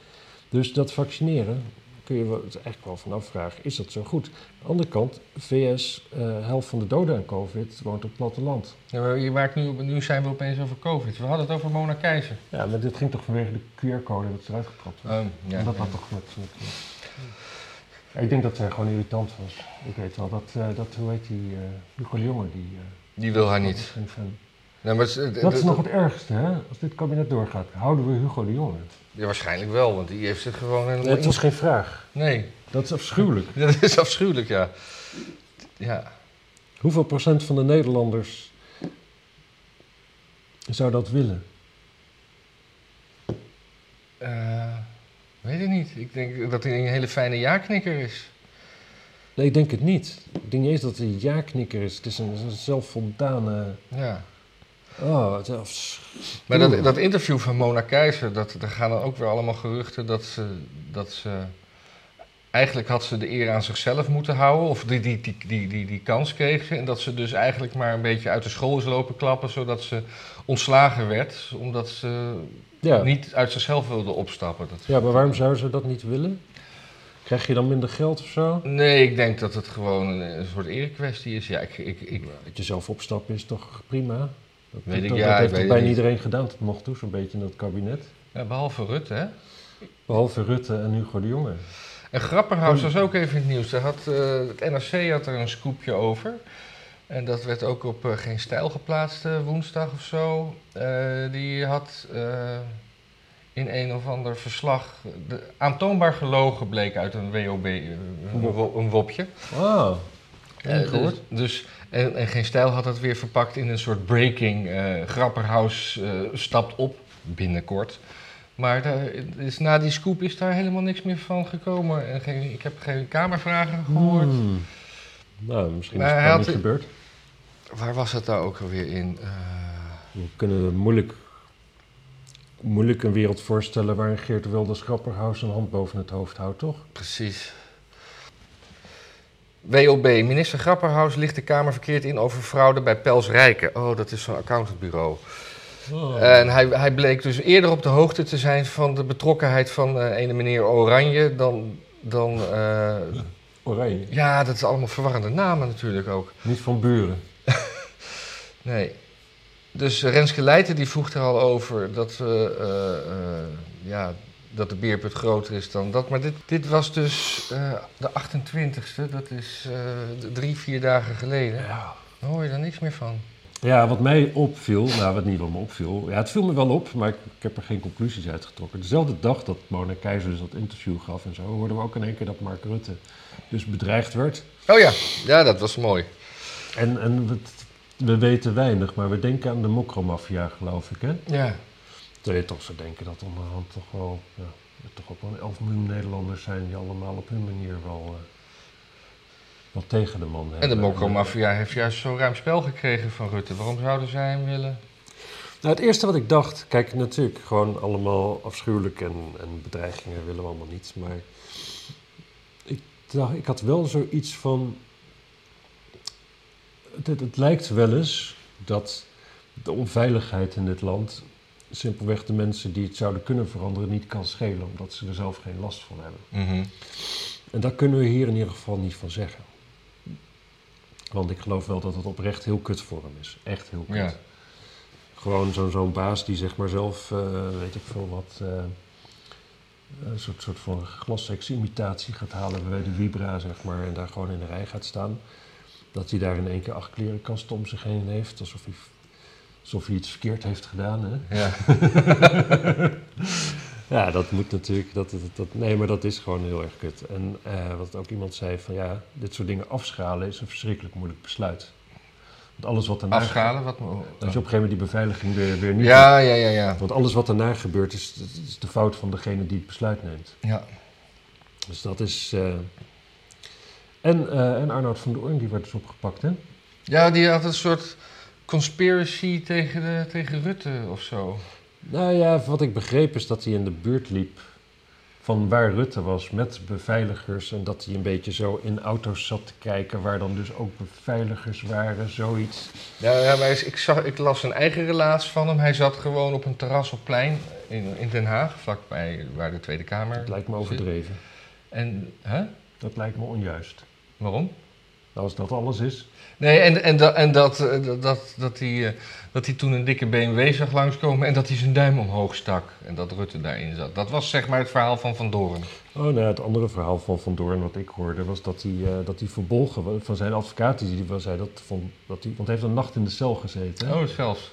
Speaker 3: Dus dat vaccineren, kun je het eigenlijk wel van afvragen, is dat zo goed? Aan de andere kant, VS, eh helft van de doden aan COVID woont op het platteland.
Speaker 2: Ja, maar je maakt nu, nu zijn we opeens over COVID. We hadden het over Mona Keizer.
Speaker 3: Ja, maar dit ging toch vanwege de QR-code dat ze eruit getrapt was.
Speaker 2: Oh, ja.
Speaker 3: En dat had toch met... ik denk dat zij gewoon irritant was. Ik weet wel dat, eh, dat hoe heet die, eh Hugo Jonge, die...
Speaker 2: Die wil haar niet. Nee, maar het is-
Speaker 3: Dat is nog het ergste, hè? Als dit kabinet doorgaat, houden we Hugo de Jonge.
Speaker 2: Ja, waarschijnlijk wel, want die heeft zich gewoon helemaal...
Speaker 3: Het was geen vraag.
Speaker 2: Nee,
Speaker 3: Dat is afschuwelijk.
Speaker 2: dat is afschuwelijk, ja. Ja,
Speaker 3: Hoeveel procent van de Nederlanders zou dat willen?
Speaker 2: Eh, weet ik niet. Ik denk dat hij een hele fijne ja-knikker is.
Speaker 3: Nee, ik denk het niet. Ik denk niet eens dat het een ja-knikker is. Het is een, een zelfvoldane...
Speaker 2: Ja.
Speaker 3: Oh, is
Speaker 2: Maar dat, dat interview van Mona Keizer, dat, daar gaan dan ook weer allemaal geruchten dat ze, dat ze... Eigenlijk had ze de eer aan zichzelf moeten houden, of die, die, die, die, die, die kans kreeg ze. En dat ze dus eigenlijk maar een beetje uit de school is lopen klappen, zodat ze ontslagen werd. Omdat ze
Speaker 3: Ja.
Speaker 2: niet uit zichzelf wilde opstappen. Dat,
Speaker 3: ja, maar waarom zou ze dat niet willen? Krijg je dan minder geld of zo?
Speaker 2: Nee, ik denk dat het gewoon een, een soort erekwestie is. Ja, ik, ik, ik,
Speaker 3: Dat je zelf opstappen is toch prima? Dat,
Speaker 2: Weet ik,
Speaker 3: dat,
Speaker 2: ja,
Speaker 3: dat
Speaker 2: ik
Speaker 3: heeft
Speaker 2: weet
Speaker 3: bijna
Speaker 2: niet.
Speaker 3: iedereen gedaan tot nog toe, zo'n beetje in dat kabinet.
Speaker 2: ja, behalve Rutte, hè?
Speaker 3: Behalve Rutte en Hugo de Jonge.
Speaker 2: En Grapperhaus was ook even in het nieuws. Had, eh, het NRC had er een scoopje over. En dat werd ook op eh, Geen Stijl geplaatst eh, woensdag of zo. Die had in een of ander verslag... De, aantoonbaar gelogen bleek uit een WOB, een, wo- een wopje.
Speaker 3: Wauw.
Speaker 2: Eh, dus, dus, en, en Geen Stijl had het weer verpakt in een soort breaking. eh Grapperhaus eh, stapt op binnenkort. Maar daar is, na die scoop is daar helemaal niks meer van gekomen. En geen, ik heb geen kamervragen gehoord.
Speaker 3: Hmm. Nou, misschien
Speaker 2: Maar
Speaker 3: is het niet gebeurd.
Speaker 2: Waar was het nou ook alweer in?
Speaker 3: We kunnen moeilijk, moeilijk een wereld voorstellen waarin Geert Wilders Grapperhaus een hand boven het hoofd houdt, toch?
Speaker 2: precies. WOB, minister Grapperhaus ligt de Kamer verkeerd in over fraude bij Pels Rijken. Oh, dat is zo'n accountantbureau. En hij, hij bleek dus eerder op de hoogte te zijn van de betrokkenheid van eh ene meneer Oranje dan... dan eh,
Speaker 3: Oranje.
Speaker 2: ja, dat is allemaal verwarrende namen natuurlijk ook.
Speaker 3: Niet van buren.
Speaker 2: Nee. Dus Renske Leijten die vroeg er al over dat, eh, eh, ja, dat de beerput groter is dan dat. Maar dit, dit was dus eh, de 28e, dat is eh, drie, vier dagen geleden.
Speaker 3: Ja.
Speaker 2: Daar hoor je daar niks meer van.
Speaker 3: Ja, wat mij opviel, nou wat niet wat me opviel, ja, het viel me wel op, maar ik, ik heb er geen conclusies uit getrokken. Dezelfde dag dat Mona Keizer dus dat interview gaf en zo, hoorden we ook in één keer dat Mark Rutte dus bedreigd werd.
Speaker 2: Oh ja, ja dat was mooi.
Speaker 3: En, en we, we weten weinig, maar we denken aan de mokromafia, geloof ik, hè?
Speaker 2: Ja.
Speaker 3: Terwijl je toch zou denken dat onderhand toch wel, ja, er toch ook wel 11 miljoen Nederlanders zijn die allemaal op hun manier wel, wel tegen de man
Speaker 2: En
Speaker 3: hebben.
Speaker 2: de Mokro-maffia heeft juist zo'n ruim spel gekregen van Rutte. Waarom zouden zij hem willen?
Speaker 3: Nou, het eerste wat ik dacht, kijk, natuurlijk gewoon allemaal afschuwelijk en, en bedreigingen willen we allemaal niet. Maar ik, dacht, ik had wel zoiets van. Het, het, het lijkt wel eens dat de onveiligheid in dit land simpelweg de mensen die het zouden kunnen veranderen niet kan schelen, omdat ze er zelf geen last van hebben.
Speaker 2: Mhm.
Speaker 3: En daar kunnen we hier in ieder geval niet van zeggen. Want ik geloof wel dat het oprecht heel kut voor hem is. Echt heel kut.
Speaker 2: Ja.
Speaker 3: Gewoon zo'n zo'n baas die zeg maar zelf, eh, weet ik veel wat, eh, een soort, soort van glasseks-imitatie gaat halen bij de Vibra, zeg maar, en daar gewoon in de rij gaat staan. Dat hij daar in één keer acht klerenkasten om zich heen heeft, alsof hij, alsof hij iets verkeerd heeft gedaan. Hè?
Speaker 2: Ja.
Speaker 3: Ja, dat moet natuurlijk. Dat, dat, dat, nee, maar dat is gewoon heel erg kut. En eh, wat ook iemand zei: van ja, dit soort dingen afschalen is een verschrikkelijk moeilijk besluit. Want alles wat daarna.
Speaker 2: Afschalen? Wat,
Speaker 3: Als je op een gegeven moment die beveiliging weer, weer niet.
Speaker 2: ja, ja, ja, ja.
Speaker 3: Want alles wat daarna gebeurt is, is de fout van degene die het besluit neemt.
Speaker 2: ja.
Speaker 3: Dus dat is. eh, En, eh, en Arnoud van der Oorn, die werd dus opgepakt, hè?
Speaker 2: Ja, die had een soort conspiracy tegen, de, tegen Rutte of zo.
Speaker 3: Nou ja, wat ik begreep is dat hij in de buurt liep van waar Rutte was met beveiligers. En dat hij een beetje zo in auto's zat te kijken waar dan dus ook beveiligers waren, zoiets.
Speaker 2: Ja, ja maar ik, zag, ik las een eigen relaas van hem. Hij zat gewoon op een terras op plein in, in Den Haag, vlakbij waar de Tweede Kamer
Speaker 3: Dat lijkt me
Speaker 2: zit.
Speaker 3: overdreven.
Speaker 2: En, hè?
Speaker 3: Dat lijkt me onjuist.
Speaker 2: Waarom?
Speaker 3: Nou, als dat alles is.
Speaker 2: Nee, en, en, dat, en dat, eh, dat, dat, hij, eh, dat hij toen een dikke BMW zag langskomen en dat hij zijn duim omhoog stak. En dat Rutte daarin zat. Dat was zeg maar het verhaal van Van Doorn.
Speaker 3: Oh, nou, het andere verhaal van Van Doorn wat ik hoorde was dat hij, eh, dat hij verbolgen van zijn advocaat. Die wel zei dat, van, dat hij, want hij heeft een nacht in de cel gezeten. hè?
Speaker 2: Oh, zelfs.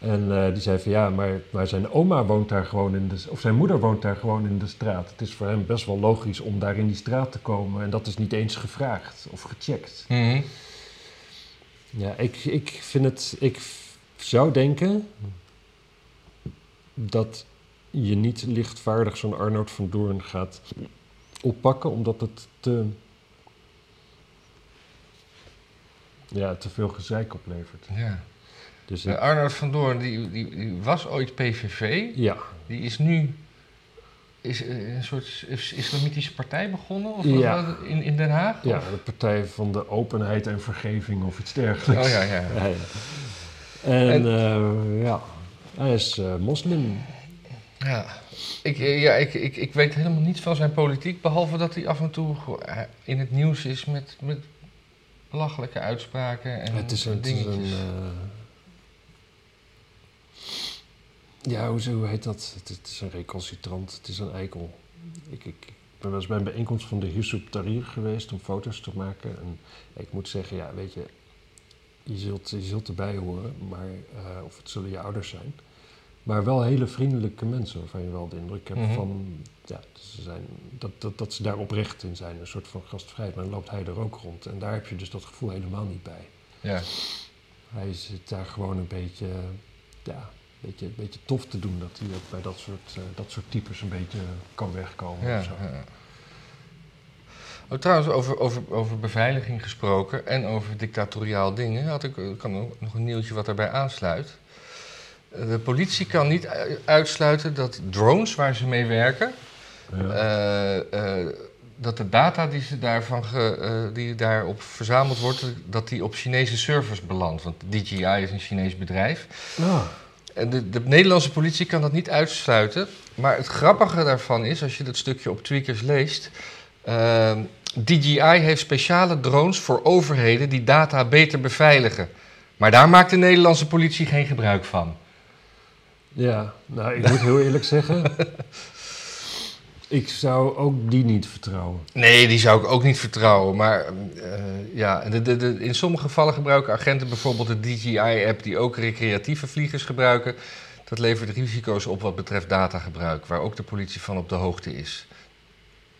Speaker 3: En eh, die zei van ja, maar, maar zijn oma woont daar gewoon in de... Of zijn moeder woont daar gewoon in de straat. Het is voor hem best wel logisch om daar in die straat te komen. En dat is niet eens gevraagd of gecheckt.
Speaker 2: Mhm.
Speaker 3: Ja, ik, ik vind het... Ik zou denken dat je niet lichtvaardig zo'n Arnoud van Doorn gaat oppakken, omdat het te... Ja, te veel gezeik oplevert.
Speaker 2: Ja.
Speaker 3: Dus
Speaker 2: Eh,
Speaker 3: ik-
Speaker 2: Arnoud van Doorn, die, die, die was ooit PVV.
Speaker 3: ja,
Speaker 2: Die is nu is eh, een soort is- islamitische partij begonnen of
Speaker 3: Ja.
Speaker 2: in, in Den Haag?
Speaker 3: Ja,
Speaker 2: Of-
Speaker 3: de Partij van de Openheid en Vergeving of iets dergelijks.
Speaker 2: Oh ja, ja.
Speaker 3: Ja, ja. En, eh, ja, hij is eh, moslim.
Speaker 2: Ja, ik, eh, ja ik, ik, ik weet helemaal niets van zijn politiek, behalve dat hij af en toe eh, in het nieuws is met, met belachelijke uitspraken en
Speaker 3: het is een... Het is
Speaker 2: dingetjes.
Speaker 3: een eh, ja, hoe, hoe heet dat? Het, het is een recalcitrant, het is een eikel. Ik, ik, ik ben wel eens bij een bijeenkomst van de Yusuf Tahrir geweest om foto's te maken. En ik moet zeggen, ja, weet je, je zult, je zult erbij horen, maar, eh, of het zullen je ouders zijn. Maar wel hele vriendelijke mensen waarvan je wel de indruk hebt
Speaker 2: Mhm.
Speaker 3: van ja, ze zijn, dat, dat, dat ze daar oprecht in zijn, een soort van gastvrijheid. Maar dan loopt hij er ook rond en daar heb je dus dat gevoel helemaal niet bij.
Speaker 2: Ja.
Speaker 3: Hij zit daar gewoon een beetje, ja, beetje, beetje tof te doen dat hij ook bij dat soort, uh, dat soort types een beetje kan wegkomen.
Speaker 2: Ja,
Speaker 3: of zo.
Speaker 2: ja. Oh, trouwens, over, over, over beveiliging gesproken en over dictatoriaal dingen, had ik ik kan ook nog een nieuwtje wat daarbij aansluit. Eh, De politie kan niet uitsluiten dat drones waar ze mee werken,
Speaker 3: Ja.
Speaker 2: eh, eh, dat de data die, ze daarvan ge, eh, die daarop verzameld wordt, dat die op Chinese servers belandt. Want DJI is een Chinees bedrijf.
Speaker 3: Ah,
Speaker 2: En de, de Nederlandse politie kan dat niet uitsluiten. Maar het grappige daarvan is, als je dat stukje op Tweakers leest. ehm, DJI heeft speciale drones voor overheden die data beter beveiligen. Maar daar maakt de Nederlandse politie geen gebruik van.
Speaker 3: ja, nou, ik moet heel eerlijk zeggen. Ik zou ook die niet vertrouwen.
Speaker 2: Nee, die zou ik ook niet vertrouwen. Maar eh, ja, de, de, de- in sommige gevallen gebruiken agenten bijvoorbeeld de DJI-app, die ook recreatieve vliegers gebruiken. Dat levert risico's op wat betreft datagebruik, waar ook de politie van op de hoogte is.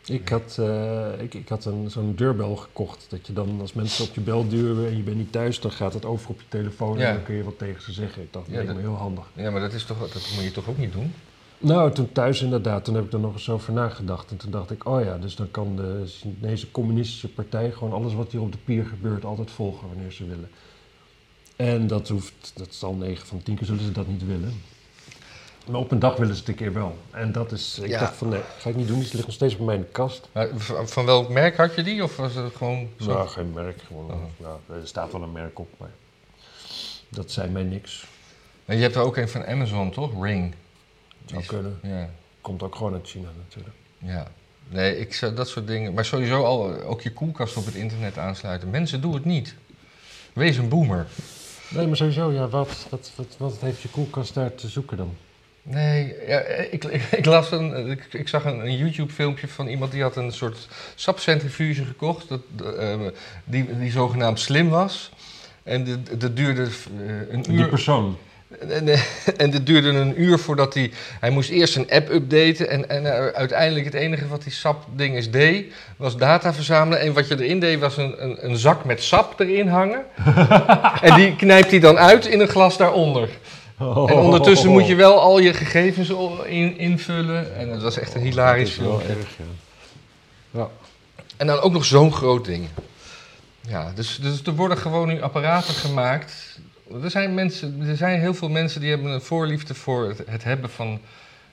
Speaker 3: Ik had, eh, ik, ik had een, zo'n deurbel gekocht. Dat je dan, als mensen op je bel duwen en je bent niet thuis, dan gaat het over op je telefoon
Speaker 2: Ja.
Speaker 3: en dan kun je wat tegen ze zeggen. Ik dacht, dat leek me heel handig.
Speaker 2: Ja, maar dat, is toch, dat moet je toch ook niet doen?
Speaker 3: Nou, toen thuis inderdaad, toen heb ik er nog eens over nagedacht. En toen dacht ik, oh ja, dus dan kan de Chinese communistische partij gewoon alles wat hier op de pier gebeurt altijd volgen wanneer ze willen. En dat hoeft, dat zal 9 van 10 keer zullen ze dat niet willen. Maar op een dag willen ze het een keer wel. En dat is, ik
Speaker 2: Ja.
Speaker 3: dacht van nee, ga ik niet doen, die ligt nog steeds bij mij in de kast.
Speaker 2: Maar van, welk merk had je die? Of was het gewoon zo?
Speaker 3: Nou, geen merk, gewoon,
Speaker 2: Oh.
Speaker 3: ja, er staat wel een merk op, maar dat zei mij niks.
Speaker 2: En je hebt er ook een van Amazon, toch? Ring.
Speaker 3: Zou kunnen.
Speaker 2: Ja,
Speaker 3: Komt ook gewoon uit China natuurlijk.
Speaker 2: ja. Nee, ik zou dat soort dingen. Maar sowieso al ook je koelkast op het internet aansluiten. Mensen, doe het niet. Wees een boomer.
Speaker 3: Nee, maar sowieso, ja, wat, wat, wat, wat heeft je koelkast daar te zoeken dan?
Speaker 2: Nee, ja, ik, ik, ik las een, ik, ik zag een, een YouTube-filmpje van iemand die had een soort sapcentrifuge gekocht, dat, eh, die, die zogenaamd slim was. En dat- duurde eh, een
Speaker 3: Die
Speaker 2: uur.
Speaker 3: persoon.
Speaker 2: En, en dit duurde een uur voordat hij... Hij moest eerst een app updaten en, en eh, uiteindelijk het enige wat die sap-ding is deed... was data verzamelen. En wat je erin deed was een, een, een zak met sap erin hangen. en die knijpt hij dan uit in een glas daaronder. En ondertussen moet je wel al je gegevens in, invullen. En het was echt een hilarisch
Speaker 3: Dat is wel
Speaker 2: filmpje.
Speaker 3: erg, ja.
Speaker 2: En dan ook nog zo'n groot ding. Ja, dus, dus er worden gewoon nu apparaten gemaakt. Er zijn, mensen, er zijn heel veel mensen die hebben een voorliefde voor het, het hebben van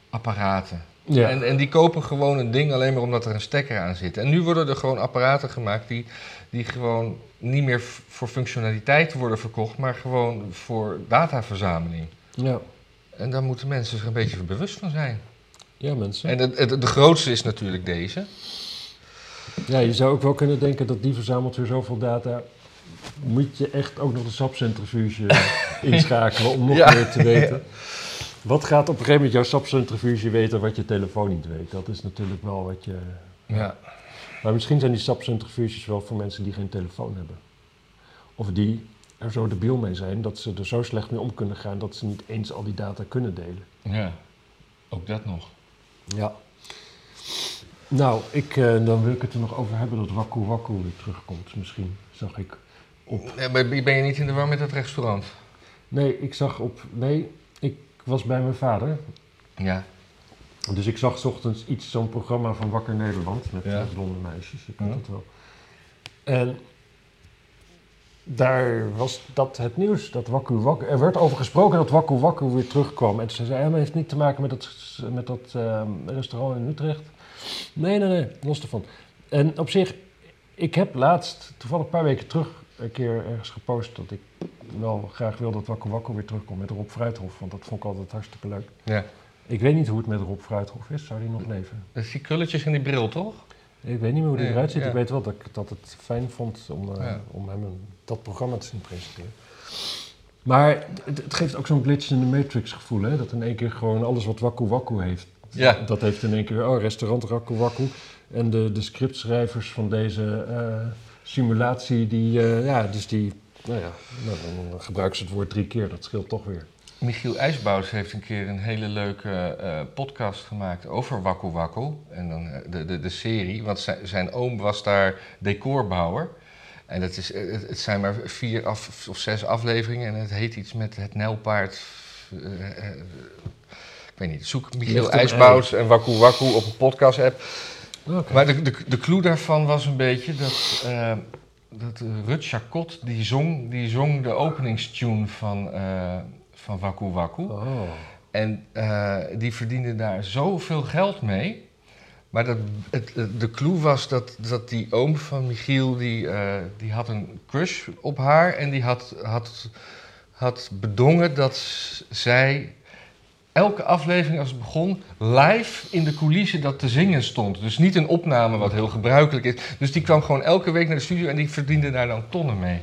Speaker 2: apparaten.
Speaker 3: Ja.
Speaker 2: En, en die kopen gewoon een ding alleen maar omdat er een stekker aan zit. En nu worden er gewoon apparaten gemaakt die, die gewoon niet meer voor functionaliteit worden verkocht, maar gewoon voor dataverzameling.
Speaker 3: ja.
Speaker 2: En daar moeten mensen zich een beetje bewust van zijn.
Speaker 3: ja, mensen.
Speaker 2: En het- de grootste is natuurlijk deze.
Speaker 3: Ja, je zou ook wel kunnen denken dat die verzamelt weer zoveel data. Moet je echt ook nog de sapcentrifuge inschakelen om nog
Speaker 2: Ja,
Speaker 3: meer te weten. Wat gaat op een gegeven moment jouw sapcentrifuge weten wat je telefoon niet weet? Dat is natuurlijk wel wat je...
Speaker 2: Ja.
Speaker 3: Maar misschien zijn die sapcentrifuges wel voor mensen die geen telefoon hebben. Of die er zo debiel mee zijn dat ze er zo slecht mee om kunnen gaan dat ze niet eens al die data kunnen delen.
Speaker 2: ja, ook dat nog.
Speaker 3: Ja. Nou, ik, eh, dan wil ik het er nog over hebben dat Waku Waku weer terugkomt. Misschien zag ik op.
Speaker 2: Ja, maar ben je niet in de war met het restaurant?
Speaker 3: Nee, ik zag op. Nee, ik was bij mijn vader.
Speaker 2: Ja.
Speaker 3: Dus ik zag 's ochtends iets, zo'n programma van Wakker Nederland met
Speaker 2: Ja.
Speaker 3: blonde meisjes. Ik weet
Speaker 2: Ja.
Speaker 3: het wel. En daar was dat het nieuws. Dat Waku Waku, er werd over gesproken dat Waku Waku weer terugkwam. En ze zei, het heeft niet te maken met dat, met dat ehm, restaurant in Utrecht. Nee, nee, nee, los ervan. En op zich, ik heb laatst, toevallig een paar weken terug, een keer ergens gepost dat ik wel graag wil dat Waku Waku weer terugkomt met Rob Fruithof. Want dat vond ik altijd hartstikke leuk.
Speaker 2: ja.
Speaker 3: Ik weet niet hoe het met Rob Fruithof is. Zou die nog leven?
Speaker 2: Dat is die krulletjes en die bril, toch?
Speaker 3: Ik weet niet meer hoe die
Speaker 2: Nee,
Speaker 3: eruit ziet.
Speaker 2: ja.
Speaker 3: Ik weet wel dat ik dat het fijn vond om, eh,
Speaker 2: Ja.
Speaker 3: om hem een- dat programma te zien presenteren. Maar het, het geeft ook zo'n glitch in de Matrix gevoel, hè? Dat in één keer gewoon alles wat Waku Waku heeft.
Speaker 2: Ja.
Speaker 3: Dat heeft in één keer, oh, restaurant Waku Waku. En de, de scriptschrijvers van deze eh, simulatie, die, eh, ja, dus die, nou ja, nou, dan, gebruiken ze het woord drie keer. Dat scheelt toch weer.
Speaker 2: Michiel IJsbouws heeft een keer een hele leuke eh, podcast gemaakt over Wakku Wakku. En dan eh, de, de, de serie, want zijn, zijn oom was daar decorbouwer. En het, is, het, het zijn maar vier af, of zes afleveringen en het heet iets met het nijlpaard ik weet niet, zoek Michiel IJsbouts en Waku Waku op een podcast-app. Maar de, de, de clue daarvan was een beetje dat, eh dat eh, Rut Chacot, die zong, die zong de openingstune van, eh van Waku Waku.
Speaker 3: Oh.
Speaker 2: En die verdiende daar zoveel geld mee. Maar dat, het, het- de clue was dat, dat die oom van Michiel, die, die had een crush op haar. En die had, had, had bedongen dat zij elke aflevering als het begon live in de coulissen dat te zingen stond. Dus niet een opname wat heel gebruikelijk is. Dus die kwam gewoon elke week naar de studio en die verdiende daar dan tonnen mee.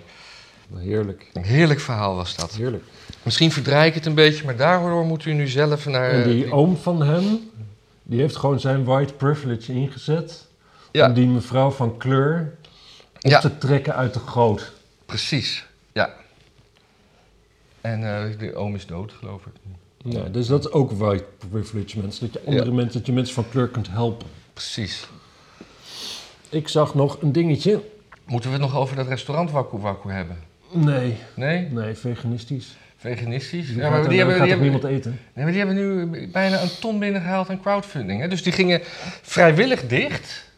Speaker 3: Heerlijk,
Speaker 2: Een heerlijk verhaal was dat.
Speaker 3: heerlijk.
Speaker 2: Misschien verdraai ik het een beetje, maar daardoor moet u nu zelf naar...
Speaker 3: En die
Speaker 2: die-
Speaker 3: oom van hem, die heeft gewoon zijn white privilege ingezet...
Speaker 2: Ja.
Speaker 3: om die mevrouw van kleur op
Speaker 2: Ja.
Speaker 3: te trekken uit de goot.
Speaker 2: Precies, ja. En eh, de oom is dood, geloof ik.
Speaker 3: Ja, dus dat is ook white privilege, mensen. Dat je andere mensen, dat je mensen van kleur kunt helpen.
Speaker 2: Precies.
Speaker 3: Ik zag nog een dingetje.
Speaker 2: Moeten we het nog over dat restaurant Waku Waku hebben?
Speaker 3: Nee,
Speaker 2: Nee?
Speaker 3: nee, veganistisch.
Speaker 2: Veganistisch?
Speaker 3: Die
Speaker 2: Ja, maar die hebben, die, hebben,
Speaker 3: niemand eten?
Speaker 2: nee, maar die hebben nu bijna een ton binnengehaald aan crowdfunding. Hè? Dus die gingen vrijwillig dicht,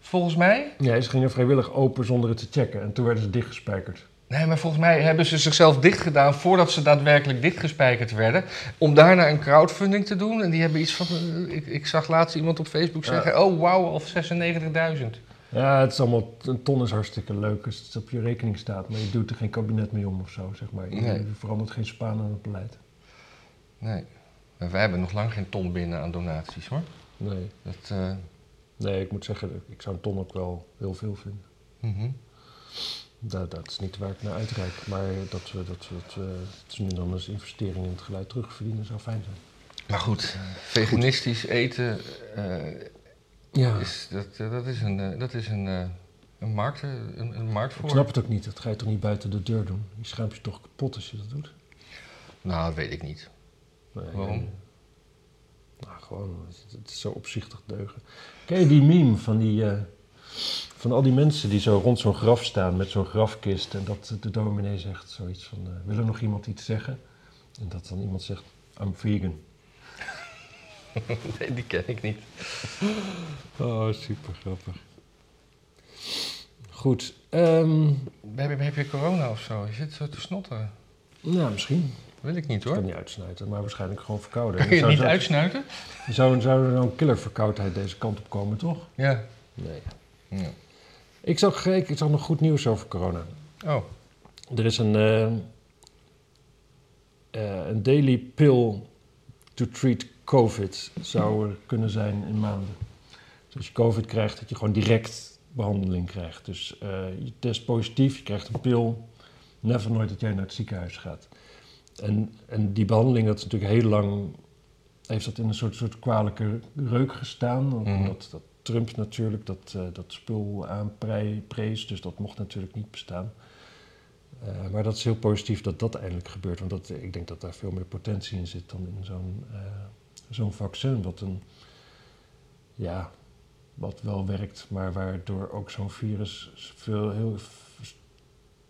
Speaker 2: volgens mij.
Speaker 3: Ja, ze gingen vrijwillig open zonder het te checken. En toen werden ze dichtgespijkerd.
Speaker 2: Nee, maar volgens mij hebben ze zichzelf dicht gedaan voordat ze daadwerkelijk dichtgespijkerd werden. Om daarna een crowdfunding te doen. En die hebben iets van. eh, Ik, ik zag laatst iemand op Facebook
Speaker 3: Ja.
Speaker 2: zeggen: Oh, wauw, al 96.000.
Speaker 3: Ja, het is allemaal, een ton is hartstikke leuk als het op je rekening staat. Maar je doet er geen kabinet mee om of zo, zeg maar. Je,
Speaker 2: Nee.
Speaker 3: je verandert geen spaan aan het beleid.
Speaker 2: Nee. Maar wij hebben nog lang geen ton binnen aan donaties hoor.
Speaker 3: Nee.
Speaker 2: Dat, eh,
Speaker 3: nee, ik moet zeggen, ik zou een ton ook wel heel veel vinden.
Speaker 2: mhm.
Speaker 3: Dat, dat is niet waar ik naar uitreik. Maar dat we, dat we, dat we dat we nu dan als investering in het geluid terugverdienen zou fijn zijn.
Speaker 2: Maar goed, veganistisch eten eh,
Speaker 3: Ja,
Speaker 2: is, dat, eh, dat is een, eh, dat is een, eh, een, markt, eh, een, een markt
Speaker 3: ik
Speaker 2: voor.
Speaker 3: snap het ook niet. Dat ga je toch niet buiten de deur doen? Je schaamt je toch kapot als je dat doet?
Speaker 2: Nou, dat weet ik niet.
Speaker 3: Nee,
Speaker 2: Waarom?
Speaker 3: nee. Nou, gewoon, het, is zo opzichtig deugen. Ken je die meme van, die, eh, van al die mensen die zo rond zo'n graf staan met zo'n grafkist en dat de dominee zegt zoiets van, eh, wil er nog iemand iets zeggen? En dat dan iemand zegt, I'm vegan.
Speaker 2: Nee, die ken ik niet.
Speaker 3: Oh, super grappig. Goed, ehm,
Speaker 2: Heb, je- heb je corona of zo? Je zit zo te snotteren.
Speaker 3: nou misschien.
Speaker 2: Wil ik niet
Speaker 3: Ik kan
Speaker 2: hoor.
Speaker 3: niet uitsnijten, maar waarschijnlijk gewoon verkouden.
Speaker 2: Kun je
Speaker 3: Zou-
Speaker 2: niet
Speaker 3: zou-
Speaker 2: uitsnuiten?
Speaker 3: Zou, zou er nou een killerverkoudheid deze kant op komen, toch?
Speaker 2: Ja.
Speaker 3: Nee.
Speaker 2: ja.
Speaker 3: Ik zag, ik, ik zag nog goed nieuws over corona.
Speaker 2: Oh,
Speaker 3: Er is een, eh, eh, een daily pill to treat COVID zou er kunnen zijn in maanden. Dus als je COVID krijgt, dat je gewoon direct behandeling krijgt. Dus eh, je test positief, je krijgt een pil. Never nooit dat jij naar het ziekenhuis gaat. En, en die behandeling, dat is natuurlijk heel lang... heeft dat in een soort, soort kwalijke reuk gestaan.
Speaker 2: Mhm.
Speaker 3: Omdat dat Trump natuurlijk dat, eh, dat spul aanprees. Dus dat mocht natuurlijk niet bestaan. Eh, maar dat is heel positief dat dat eindelijk gebeurt. Want dat, ik denk dat daar veel meer potentie in zit dan in zo'n eh, zo'n vaccin. Wat, een, ja, wat wel werkt, maar waardoor ook zo'n virus veel, heel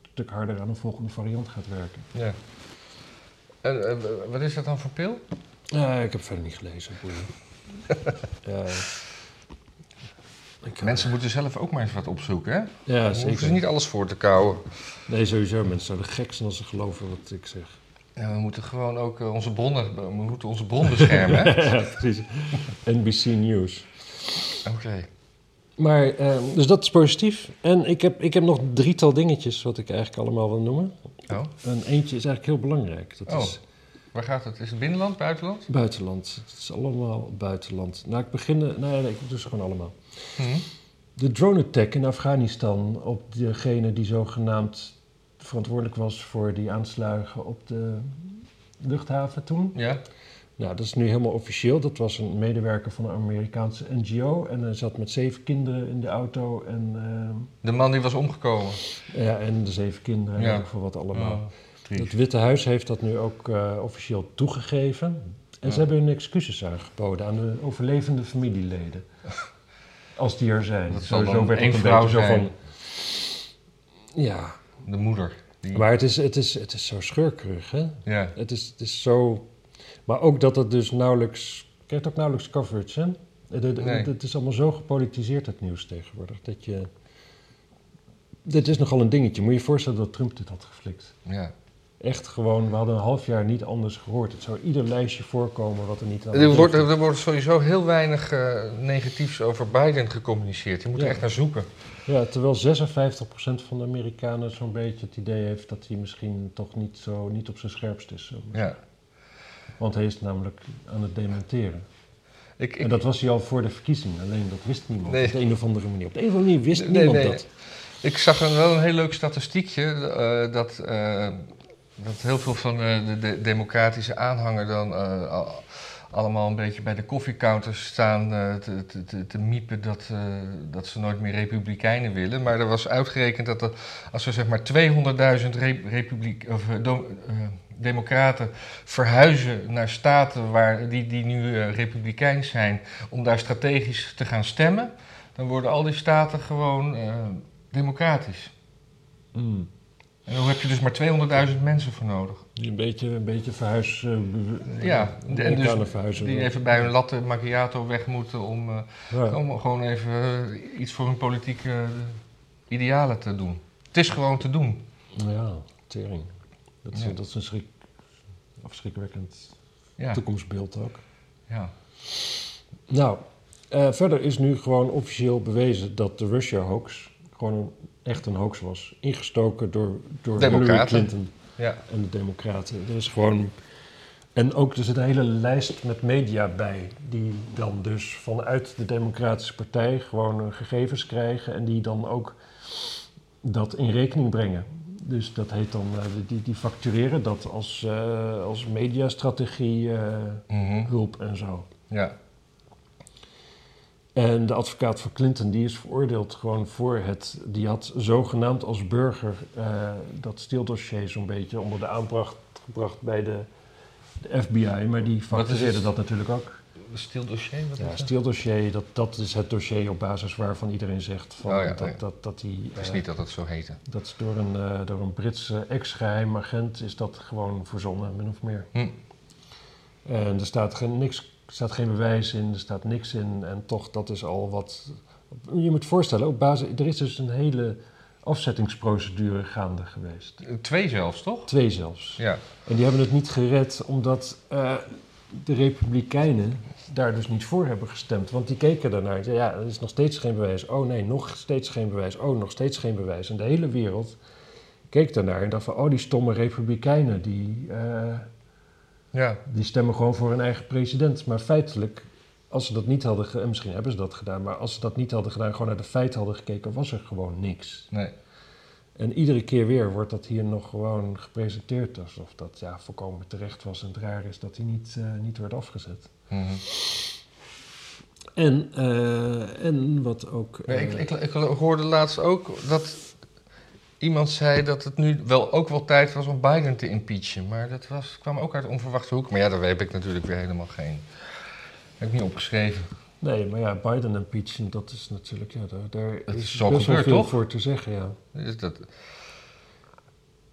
Speaker 3: stuk harder aan een volgende variant gaat werken.
Speaker 2: ja. En wat is dat dan voor pil?
Speaker 3: Ja, ik heb verder niet gelezen. ja,
Speaker 2: Mensen moeten zelf ook maar eens wat opzoeken, hè?
Speaker 3: Ja,
Speaker 2: Dan hoeven
Speaker 3: zeker.
Speaker 2: ze niet alles voor te kouwen.
Speaker 3: Nee, sowieso. Mensen zouden gek zijn als ze geloven wat ik zeg.
Speaker 2: Ja, we moeten gewoon ook eh, onze bronnen, we moeten onze bron beschermen, hè?
Speaker 3: ja, precies. NBC News.
Speaker 2: Oké.
Speaker 3: Maar, eh, dus dat is positief. En ik heb, ik heb nog drietal dingetjes wat ik eigenlijk allemaal wil noemen.
Speaker 2: Oh,
Speaker 3: En eentje is eigenlijk heel belangrijk. Dat
Speaker 2: Oh.
Speaker 3: is
Speaker 2: waar gaat het? Is het binnenland, buitenland?
Speaker 3: buitenland. Het is allemaal buitenland. Nou, ik begin... Nee, nee, ik doe ze gewoon allemaal.
Speaker 2: Hm.
Speaker 3: De drone-attack in Afghanistan op degene die zogenaamd verantwoordelijk was voor die aanslagen op de luchthaven toen.
Speaker 2: Ja.
Speaker 3: Nou, dat is nu helemaal officieel. Dat was een medewerker van een Amerikaanse NGO. En hij zat met zeven kinderen in de auto. En,
Speaker 2: De man die was omgekomen.
Speaker 3: eh, ja, en de zeven kinderen en
Speaker 2: Ja.
Speaker 3: ik veel wat allemaal.
Speaker 2: Oh.
Speaker 3: Het Witte Huis heeft dat nu ook eh, officieel toegegeven. En
Speaker 2: Ja.
Speaker 3: ze hebben hun excuses aangeboden aan de overlevende familieleden. Als die er zijn.
Speaker 2: Dat dan
Speaker 3: werd het een
Speaker 2: vrouw
Speaker 3: beetje zo van... Ja,
Speaker 2: De moeder. Die-
Speaker 3: Maar het is, het, is, het is zo schurkerig, hè?
Speaker 2: Ja,
Speaker 3: Het is, het is zo... Maar ook dat het dus nauwelijks... krijgt ook nauwelijks coverage, hè? Het, het-
Speaker 2: Nee.
Speaker 3: het is allemaal zo gepolitiseerd, het nieuws tegenwoordig, dat je... Dit is nogal een dingetje. Moet je je voorstellen dat Trump dit had geflikt.
Speaker 2: ja.
Speaker 3: Echt gewoon, we hadden een half jaar niet anders gehoord. Het zou ieder lijstje voorkomen wat er niet aan
Speaker 2: Er wordt, er wordt sowieso heel weinig eh, negatiefs over Biden gecommuniceerd. Je moet er echt naar zoeken.
Speaker 3: Ja, terwijl 56% van de Amerikanen zo'n beetje het idee heeft dat hij misschien toch niet, zo, niet op zijn scherpst is.
Speaker 2: Ja.
Speaker 3: Want hij is namelijk aan het dementeren.
Speaker 2: Ik, ik,
Speaker 3: En dat was hij al voor de verkiezing, alleen dat wist niemand.
Speaker 2: Nee.
Speaker 3: Op de een of andere manier. Op de een of andere manier wist
Speaker 2: Nee,
Speaker 3: niemand
Speaker 2: nee.
Speaker 3: dat.
Speaker 2: Ik zag een, wel een heel leuk statistiekje. eh, dat, eh, dat heel veel van eh, de, de democratische aanhanger dan eh, al- allemaal een beetje bij de koffiecounters staan eh, te, te, te, miepen dat, dat ze nooit meer republikeinen willen. Maar er was uitgerekend dat als er zeg maar 200.000 re- republiek, of, democraten verhuizen naar staten waar, die, die nu republikeins zijn, om daar strategisch te gaan stemmen, dan worden al die staten gewoon democratisch.
Speaker 3: Mm.
Speaker 2: En dan heb je dus maar 200.000 mensen voor nodig.
Speaker 3: Een beetje, een beetje verhuis... eh,
Speaker 2: Ja, en dus
Speaker 3: verhuizen.
Speaker 2: die even bij hun latte macchiato weg moeten om, eh,
Speaker 3: Ja.
Speaker 2: om gewoon even eh, iets voor hun politieke idealen te doen. Het is gewoon te doen.
Speaker 3: ja, tering. Dat is,
Speaker 2: Ja.
Speaker 3: dat is een schrik, afschrikwekkend
Speaker 2: Ja,
Speaker 3: toekomstbeeld ook.
Speaker 2: ja.
Speaker 3: Nou, verder is nu gewoon officieel bewezen dat de Russia-hoax gewoon een, echt een hoax was. Ingestoken door, door Hillary. Clinton
Speaker 2: ja.
Speaker 3: en de Democraten. Er is gewoon... En ook er zit een hele lijst met media bij, die dan dus vanuit de Democratische Partij gewoon eh, gegevens krijgen en die dan ook dat in rekening brengen. Dus dat heet dan, eh, die, die factureren dat als, eh, als mediastrategie,
Speaker 2: Mhm.
Speaker 3: hulp en zo.
Speaker 2: ja.
Speaker 3: En de advocaat van Clinton die is veroordeeld gewoon voor het... Die had zogenaamd als burger eh, dat steeldossier zo'n beetje onder de aandacht gebracht bij de, de FBI. Maar die factureerde
Speaker 2: het?
Speaker 3: dat natuurlijk ook.
Speaker 2: Stil dossier, wat
Speaker 3: Ja,
Speaker 2: is dat?
Speaker 3: dat, dat is het dossier op basis waarvan iedereen zegt van,
Speaker 2: Oh ja,
Speaker 3: dat, dat, dat die...
Speaker 2: Ik wist
Speaker 3: eh,
Speaker 2: niet dat het zo heette.
Speaker 3: dat is door een, eh, door een Britse ex-geheim agent is dat gewoon verzonnen, min of meer.
Speaker 2: Hm.
Speaker 3: En er staat geen, niks, er staat geen bewijs in, er staat niks in. En toch, dat is al wat... Je moet voorstellen, op basis, er is dus een hele afzettingsprocedure gaande geweest.
Speaker 2: Twee zelfs, toch?
Speaker 3: Twee zelfs.
Speaker 2: Ja.
Speaker 3: En die hebben het niet gered omdat eh, de Republikeinen daar dus niet voor hebben gestemd. Want die keken daarnaar. Ja, er is nog steeds geen bewijs. Oh nee, nog steeds geen bewijs. Oh, nog steeds geen bewijs. En de hele wereld keek daarnaar en dacht van... Oh, die stomme Republikeinen, die, eh,
Speaker 2: Ja.
Speaker 3: die stemmen gewoon voor hun eigen president. Maar feitelijk, als ze dat niet hadden... ge- en misschien hebben ze dat gedaan... maar als ze dat niet hadden gedaan, gewoon naar de feiten hadden gekeken... was er gewoon niks.
Speaker 2: Nee.
Speaker 3: En iedere keer weer wordt dat hier nog gewoon gepresenteerd alsof dat ja, volkomen terecht was. En het raar is dat hij niet, eh, niet werd afgezet.
Speaker 2: Mhm.
Speaker 3: En, eh, en wat ook.
Speaker 2: Nee,
Speaker 3: eh,
Speaker 2: ik, ik, ik hoorde laatst ook dat iemand zei dat het nu wel ook wel tijd was om Biden te impeachen. Maar dat was, kwam ook uit onverwachte hoek. Maar ja, daar heb ik natuurlijk weer helemaal geen... Heb ik niet opgeschreven.
Speaker 3: nee, maar ja, Biden impeachen, dat is natuurlijk. Ja, daar, daar
Speaker 2: Dat is
Speaker 3: is
Speaker 2: zo
Speaker 3: best
Speaker 2: gebeurd,
Speaker 3: veel
Speaker 2: toch?
Speaker 3: voor te zeggen, ja.
Speaker 2: Dus dat,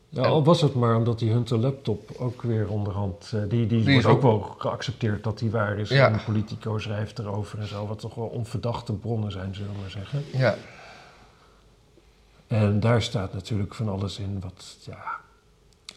Speaker 3: ja. Al was het maar omdat die Hunter laptop ook weer onderhand. eh, die die,
Speaker 2: Die is
Speaker 3: wordt ook
Speaker 2: ook-
Speaker 3: wel geaccepteerd dat die waar is.
Speaker 2: Ja.
Speaker 3: En Politico schrijft erover en zo. Wat toch wel onverdachte bronnen zijn, zullen we maar zeggen.
Speaker 2: ja,
Speaker 3: En daar staat natuurlijk van alles in wat, ja,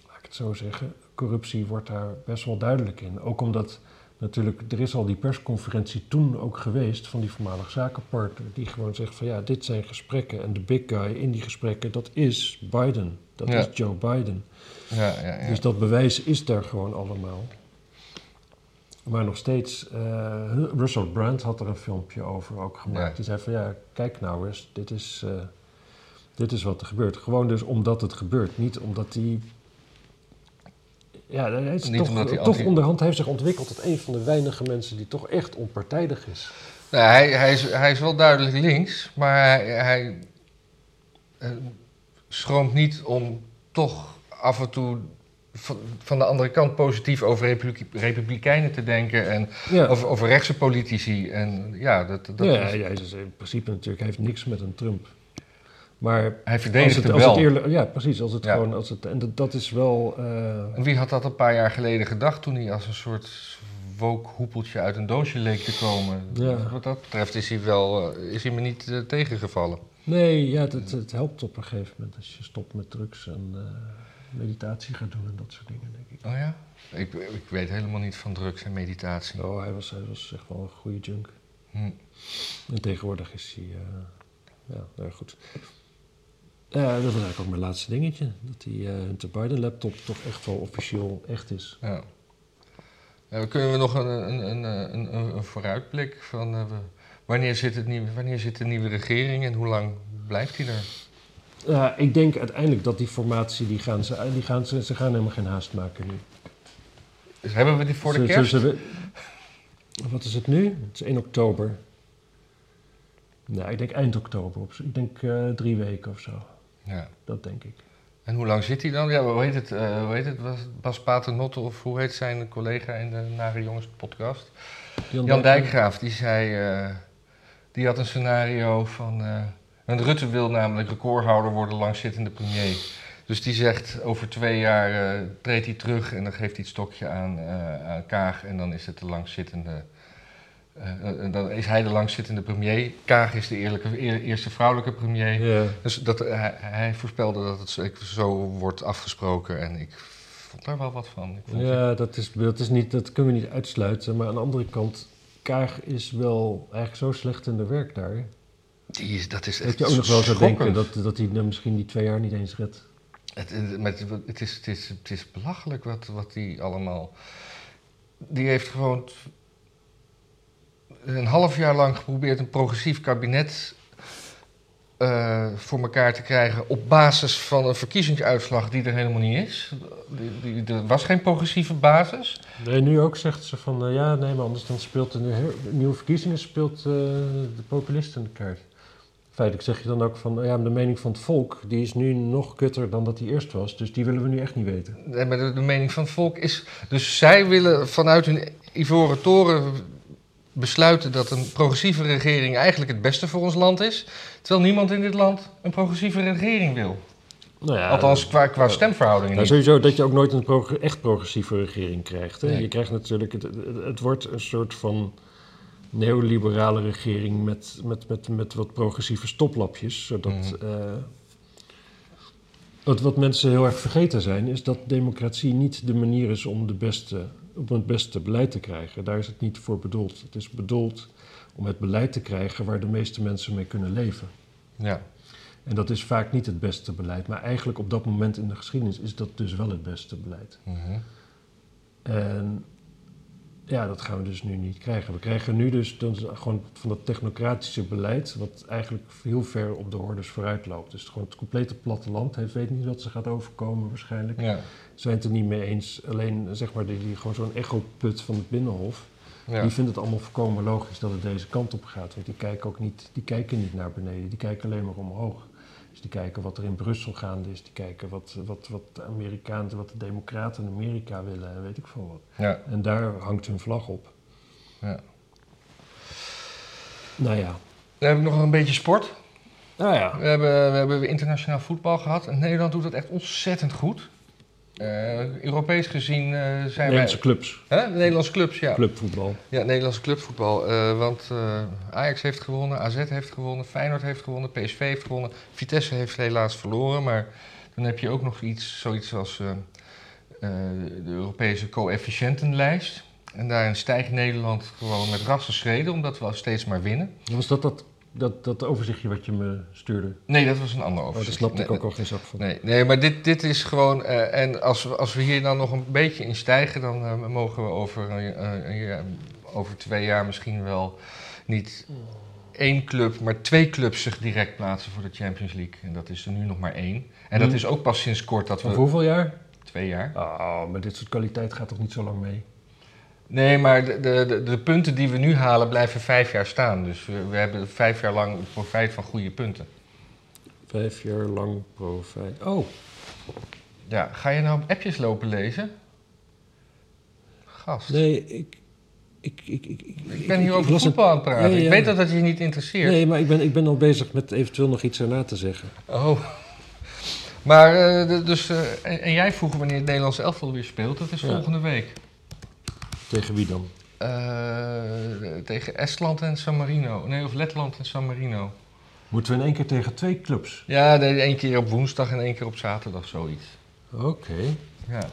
Speaker 3: laat ik het zo zeggen, corruptie wordt daar best wel duidelijk in. Ook omdat natuurlijk, er is al die persconferentie toen ook geweest van die voormalig zakenpartner, die gewoon zegt van ja, dit zijn gesprekken en de big guy in die gesprekken, dat is Biden, dat
Speaker 2: Ja.
Speaker 3: is Joe Biden.
Speaker 2: ja, ja. ja.
Speaker 3: Dus dat bewijs is daar gewoon allemaal. Maar nog steeds, eh, Russell Brand had er een filmpje over ook gemaakt. Die zei van ja, kijk nou eens, dit is, eh, dit is wat er gebeurt. Gewoon dus omdat het gebeurt, niet omdat hij... Ja, hij is
Speaker 2: Niet
Speaker 3: toch,
Speaker 2: omdat hij
Speaker 3: toch
Speaker 2: anti-
Speaker 3: onderhand heeft zich ontwikkeld tot een van de weinige mensen die toch echt onpartijdig is.
Speaker 2: Nou, hij, hij, is, hij is wel duidelijk links, maar hij, hij eh, schroomt niet om toch af en toe van, van de andere kant positief over republi- republikeinen te denken en
Speaker 3: Ja,
Speaker 2: over, over rechtse politici. En ja, dat, dat
Speaker 3: ja,
Speaker 2: is-
Speaker 3: ja, hij is in principe natuurlijk heeft niks met een Trump. Maar
Speaker 2: Hij
Speaker 3: als
Speaker 2: verdedigde
Speaker 3: het, als
Speaker 2: wel.
Speaker 3: het eerlijk, ja, precies. Als het
Speaker 2: Ja.
Speaker 3: gewoon, als het, en dat, dat is wel. eh,
Speaker 2: En wie had dat een paar jaar geleden gedacht toen hij als een soort wookhoepeltje uit een doosje leek te komen?
Speaker 3: Ja.
Speaker 2: Wat dat betreft is hij, wel, eh, is hij me niet eh, tegengevallen.
Speaker 3: nee, ja, het, het helpt op een gegeven moment als je stopt met drugs en meditatie gaat doen en dat soort dingen, denk ik.
Speaker 2: Oh ja? Ik, ik weet helemaal niet van drugs en meditatie.
Speaker 3: Oh, hij was, hij was echt wel een goede junk.
Speaker 2: Hm.
Speaker 3: En tegenwoordig is hij. ja, erg goed. Ja, dat was eigenlijk ook mijn laatste dingetje. Dat die eh Hunter Biden laptop toch echt wel officieel echt is.
Speaker 2: Ja. Ja, kunnen we nog een, een, een, een, vooruitblik van eh, wanneer, zit het nieuwe, wanneer zit de nieuwe regering en hoe lang blijft die er?
Speaker 3: Ja, ik denk uiteindelijk dat die formatie, die gaan ze, die gaan ze, ze gaan helemaal geen haast maken nu.
Speaker 2: Dus hebben we die voor de
Speaker 3: Ze-
Speaker 2: kerst?
Speaker 3: ze- wat is het nu? Het is 1 oktober. Nou, ik denk eind oktober. Op, ik denk eh, drie weken of zo.
Speaker 2: Ja.
Speaker 3: Dat denk ik.
Speaker 2: En hoe lang zit hij dan? Ja, hoe heet het? eh, hoe heet het? Bas Paternotte of hoe heet zijn collega in de Nare Jongens podcast? Jan Dijkgraaf, die zei... eh, die had een scenario van... eh want Rutte wil namelijk recordhouder worden langzittende premier. Dus die zegt over twee jaar treedt hij terug en dan geeft hij het stokje aan, aan Kaag. En dan is het de langzittende... eh, eh, dan is hij de langzittende premier. Kaag is de eerlijke, eer- eerste vrouwelijke premier.
Speaker 3: Ja.
Speaker 2: Dus dat, hij, hij voorspelde dat het zo, zo wordt afgesproken en ik vond daar wel wat van. Ik vond het-
Speaker 3: Ja, dat, is, dat, is niet, dat kunnen we niet uitsluiten. Maar aan de andere kant, Kaag is wel eigenlijk zo slecht in de werk daar.
Speaker 2: die is, dat is
Speaker 3: Dat
Speaker 2: echt
Speaker 3: je ook nog wel zou denken dat, dat hij misschien die twee jaar niet eens redt.
Speaker 2: Het, het, met- het, is, het, is, het is belachelijk wat, wat die allemaal... Die heeft gewoon een half jaar lang geprobeerd een progressief kabinet eh, voor elkaar te krijgen op basis van een verkiezingsuitslag die er helemaal niet is. Die, die, er was geen progressieve basis.
Speaker 3: Nee, nu ook zegt ze van eh, ja, nee, maar anders dan speelt de nieuwe verkiezingen speelt eh, de populisten de kaart. Feitelijk zeg je dan ook van, ja, de mening van het volk, die is nu nog kutter dan dat die eerst was, dus die willen we nu echt niet weten.
Speaker 2: Nee, maar de, de mening van het volk is. Dus zij willen vanuit hun ivoren toren besluiten dat een progressieve regering eigenlijk het beste voor ons land is. Terwijl niemand in dit land een progressieve regering wil.
Speaker 3: Nou ja,
Speaker 2: Althans, qua, qua
Speaker 3: eh,
Speaker 2: stemverhoudingen
Speaker 3: Nou, sowieso dat je ook nooit een echt progressieve regering krijgt. Hè?
Speaker 2: Nee.
Speaker 3: Je krijgt natuurlijk, het, het, het wordt een soort van neoliberale regering met, met, met, met wat progressieve stoplapjes. Zodat,
Speaker 2: Mhm.
Speaker 3: eh, wat, wat mensen heel erg vergeten zijn, is dat democratie niet de manier is om, de beste, om het beste beleid te krijgen. Daar is het niet voor bedoeld. Het is bedoeld om het beleid te krijgen waar de meeste mensen mee kunnen leven.
Speaker 2: Ja.
Speaker 3: En dat is vaak niet het beste beleid. Maar eigenlijk op dat moment in de geschiedenis is dat dus wel het beste beleid.
Speaker 2: Mhm.
Speaker 3: En ja, dat gaan we dus nu niet krijgen. We krijgen nu dus dan gewoon van dat technocratische beleid, wat eigenlijk heel ver op de hordes vooruit loopt. Dus gewoon het complete platteland heeft, weet niet wat ze gaat overkomen waarschijnlijk.
Speaker 2: Ja.
Speaker 3: Ze zijn het er niet mee eens. Alleen zeg maar die, die gewoon zo'n echoput van het Binnenhof,
Speaker 2: Ja.
Speaker 3: die vindt het allemaal volkomen logisch dat het deze kant op gaat. Want die kijken ook niet, die kijken niet naar beneden, die kijken alleen maar omhoog. Die kijken wat er in Brussel gaande is, die kijken wat, wat, wat de Amerikanen, wat de Democraten in Amerika willen en weet ik veel wat.
Speaker 2: Ja.
Speaker 3: En daar hangt hun vlag op.
Speaker 2: Ja.
Speaker 3: Nou ja.
Speaker 2: Dan heb ik nog een beetje sport.
Speaker 3: Nou ja.
Speaker 2: We hebben, we hebben internationaal voetbal gehad. En Nederland doet dat echt ontzettend goed. Eh, Europees gezien eh, zijn
Speaker 3: Nederlandse
Speaker 2: wij...
Speaker 3: clubs,
Speaker 2: Hè? Nederlandse clubs, ja.
Speaker 3: clubvoetbal.
Speaker 2: Ja, Nederlandse clubvoetbal. Eh, want Ajax heeft gewonnen, AZ heeft gewonnen, Feyenoord heeft gewonnen, PSV heeft gewonnen. Vitesse heeft helaas verloren, maar dan heb je ook nog iets, zoiets als de Europese coëfficiëntenlijst. En daarin stijgt Nederland gewoon met rassen schreden, omdat we al steeds maar winnen.
Speaker 3: Was dat dat, dat dat overzichtje wat je me stuurde?
Speaker 2: Nee, dat was een ander
Speaker 3: Oh,
Speaker 2: overzicht.
Speaker 3: daar snapte
Speaker 2: Nee,
Speaker 3: ik ook al geen zak van.
Speaker 2: Nee, nee maar dit, dit is gewoon. eh, en als we, als we hier dan nog een beetje in stijgen, dan eh, mogen we over, jaar- over twee jaar misschien wel niet één club, maar twee clubs zich direct plaatsen voor de Champions League. En dat is er nu nog maar één. En dat
Speaker 3: Hmm.
Speaker 2: is ook pas sinds kort dat we.
Speaker 3: hoeveel jaar?
Speaker 2: Twee jaar.
Speaker 3: Oh, maar dit soort kwaliteit gaat toch niet zo lang mee?
Speaker 2: Nee, maar de, de, de, punten die we nu halen blijven vijf jaar staan. Dus we, we hebben vijf jaar lang profijt van goede punten.
Speaker 3: Vijf jaar lang profijt. Oh,
Speaker 2: Ja, ga je nou appjes lopen lezen? Gast.
Speaker 3: nee, ik... ik, ik, ik,
Speaker 2: ben hier over voetbal aan het praten.
Speaker 3: Ja, ja.
Speaker 2: Ik weet dat dat je niet interesseert.
Speaker 3: Nee, maar ik ben, ik ben al bezig met eventueel nog iets erna te zeggen.
Speaker 2: Oh. Maar, eh, dus, eh, en, en jij vroeg wanneer het Nederlandse elftal weer speelt. Dat is
Speaker 3: Ja.
Speaker 2: volgende week.
Speaker 3: Tegen wie dan?
Speaker 2: Eh, tegen Estland en San Marino. Nee, of Letland en San Marino.
Speaker 3: Moeten we in één keer tegen twee clubs?
Speaker 2: Ja, één keer op woensdag en één keer op zaterdag, zoiets.
Speaker 3: Oké.
Speaker 2: Ja.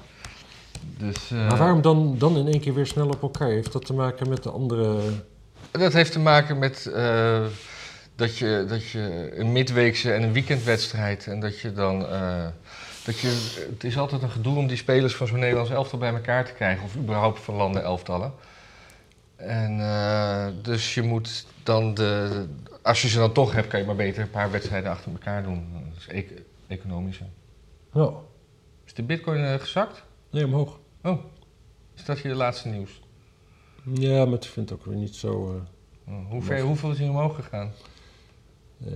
Speaker 2: Dus, eh,
Speaker 3: Maar waarom dan, dan in één keer weer snel op elkaar? Heeft dat te maken met de andere...
Speaker 2: Dat heeft te maken met eh, dat, je, dat je een midweekse en een weekendwedstrijd. En dat je dan. Dat je, het is altijd een gedoe om die spelers van zo'n Nederlands elftal bij elkaar te krijgen. Of überhaupt van landen elftallen. En eh, dus je moet dan de. Als je ze dan toch hebt, kan je maar beter een paar wedstrijden achter elkaar doen. Dat is ec- economischer.
Speaker 3: Oh,
Speaker 2: Is de bitcoin eh, gezakt?
Speaker 3: nee, omhoog.
Speaker 2: Oh, is dat je laatste nieuws?
Speaker 3: Ja, maar ik vind het ook weer niet zo...
Speaker 2: Oh, hoe ver, hoeveel is hij omhoog gegaan?
Speaker 3: eh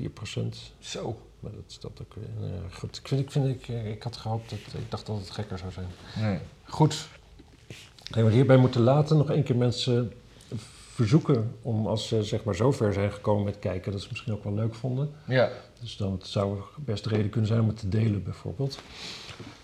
Speaker 3: 4%.
Speaker 2: Zo.
Speaker 3: Maar dat is dat ook weer... nou goed, ik, vind, ik, vind, ik, eh, ik had gehoopt dat... Ik dacht dat het gekker zou zijn.
Speaker 2: Nee.
Speaker 3: Goed. Gaan we hierbij moeten laten. Nog één keer mensen verzoeken om als ze zeg maar zo ver zijn gekomen met kijken... dat ze misschien ook wel leuk vonden.
Speaker 2: Ja.
Speaker 3: Dus dan het zou best reden kunnen zijn om het te delen bijvoorbeeld.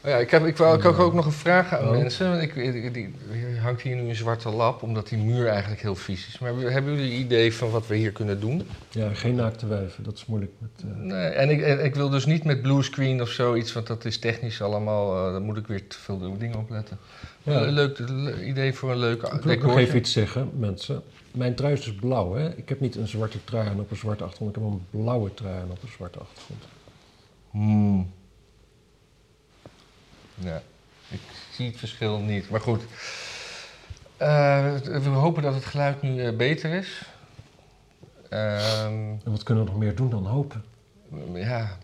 Speaker 2: Oh Ja, ik heb, ik, wou, ik ook nog een vraag aan
Speaker 3: Oh.
Speaker 2: mensen. Want Ik, die, hangt hier nu een zwarte lap, omdat die muur eigenlijk heel vies is. Maar hebben jullie een idee van wat we hier kunnen doen?
Speaker 3: Ja, geen naakte wijven. Dat is moeilijk met... eh,
Speaker 2: Nee, en ik, en ik wil dus niet met bluescreen of zoiets, want dat is technisch allemaal... eh daar moet ik weer te veel dingen op letten.
Speaker 3: Ja.
Speaker 2: Een leuk le- idee voor een leuk
Speaker 3: Ik wil nog even iets zeggen, mensen. Mijn trui is dus blauw, hè? Ik heb niet een zwarte trui aan op een zwarte achtergrond. Ik heb een blauwe trui aan op een zwarte achtergrond.
Speaker 2: Hmm. Ja, ik zie het verschil niet. Maar goed. Eh, we hopen dat het geluid nu eh, beter is. Ehm,
Speaker 3: En wat kunnen we nog meer doen dan hopen?
Speaker 2: ja,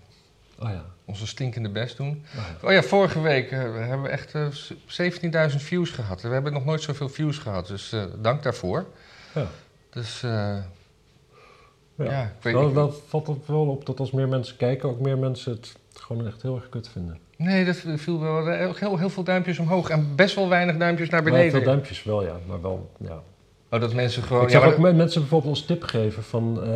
Speaker 3: Oh ja.
Speaker 2: onze stinkende best doen.
Speaker 3: Oh ja.
Speaker 2: Oh ja, vorige week eh, hebben we echt eh, 17.000 views gehad. We hebben nog nooit zoveel views gehad, dus dank daarvoor.
Speaker 3: Ja.
Speaker 2: Dus
Speaker 3: Ja.
Speaker 2: Ja, ik weet
Speaker 3: wel,
Speaker 2: niet.
Speaker 3: wel valt het wel op dat als meer mensen kijken, ook meer mensen het gewoon echt heel erg kut vinden.
Speaker 2: Nee, dat viel wel eh, heel, heel veel duimpjes omhoog en best wel weinig duimpjes naar
Speaker 3: Maar
Speaker 2: beneden.
Speaker 3: veel duimpjes wel, ja. Maar wel, ja.
Speaker 2: Oh, dat mensen gewoon...
Speaker 3: ik zag
Speaker 2: maar
Speaker 3: ook me- mensen bijvoorbeeld als tip geven van eh,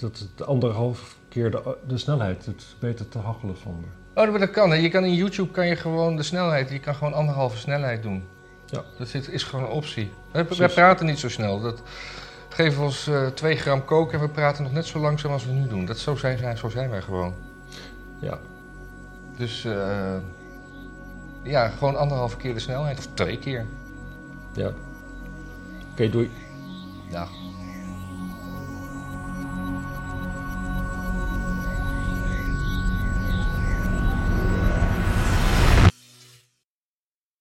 Speaker 3: dat het anderhalf keer de, de snelheid het beter te hachelen vonden.
Speaker 2: Oh, maar dat kan. Hè. Je kan in YouTube kan je gewoon de snelheid, je kan gewoon anderhalve snelheid doen.
Speaker 3: Ja.
Speaker 2: Dat is, is gewoon een optie. Wij, wij
Speaker 3: Precies.
Speaker 2: praten niet zo snel. Dat geven ons eh 2 gram kook en we praten nog net zo langzaam als we nu doen. Dat, zo, zijn, zijn- zo zijn wij gewoon.
Speaker 3: Ja.
Speaker 2: Dus eh, ja, gewoon anderhalve keer de snelheid. Of twee keer.
Speaker 3: Ja. Oké, doei.
Speaker 2: Ja.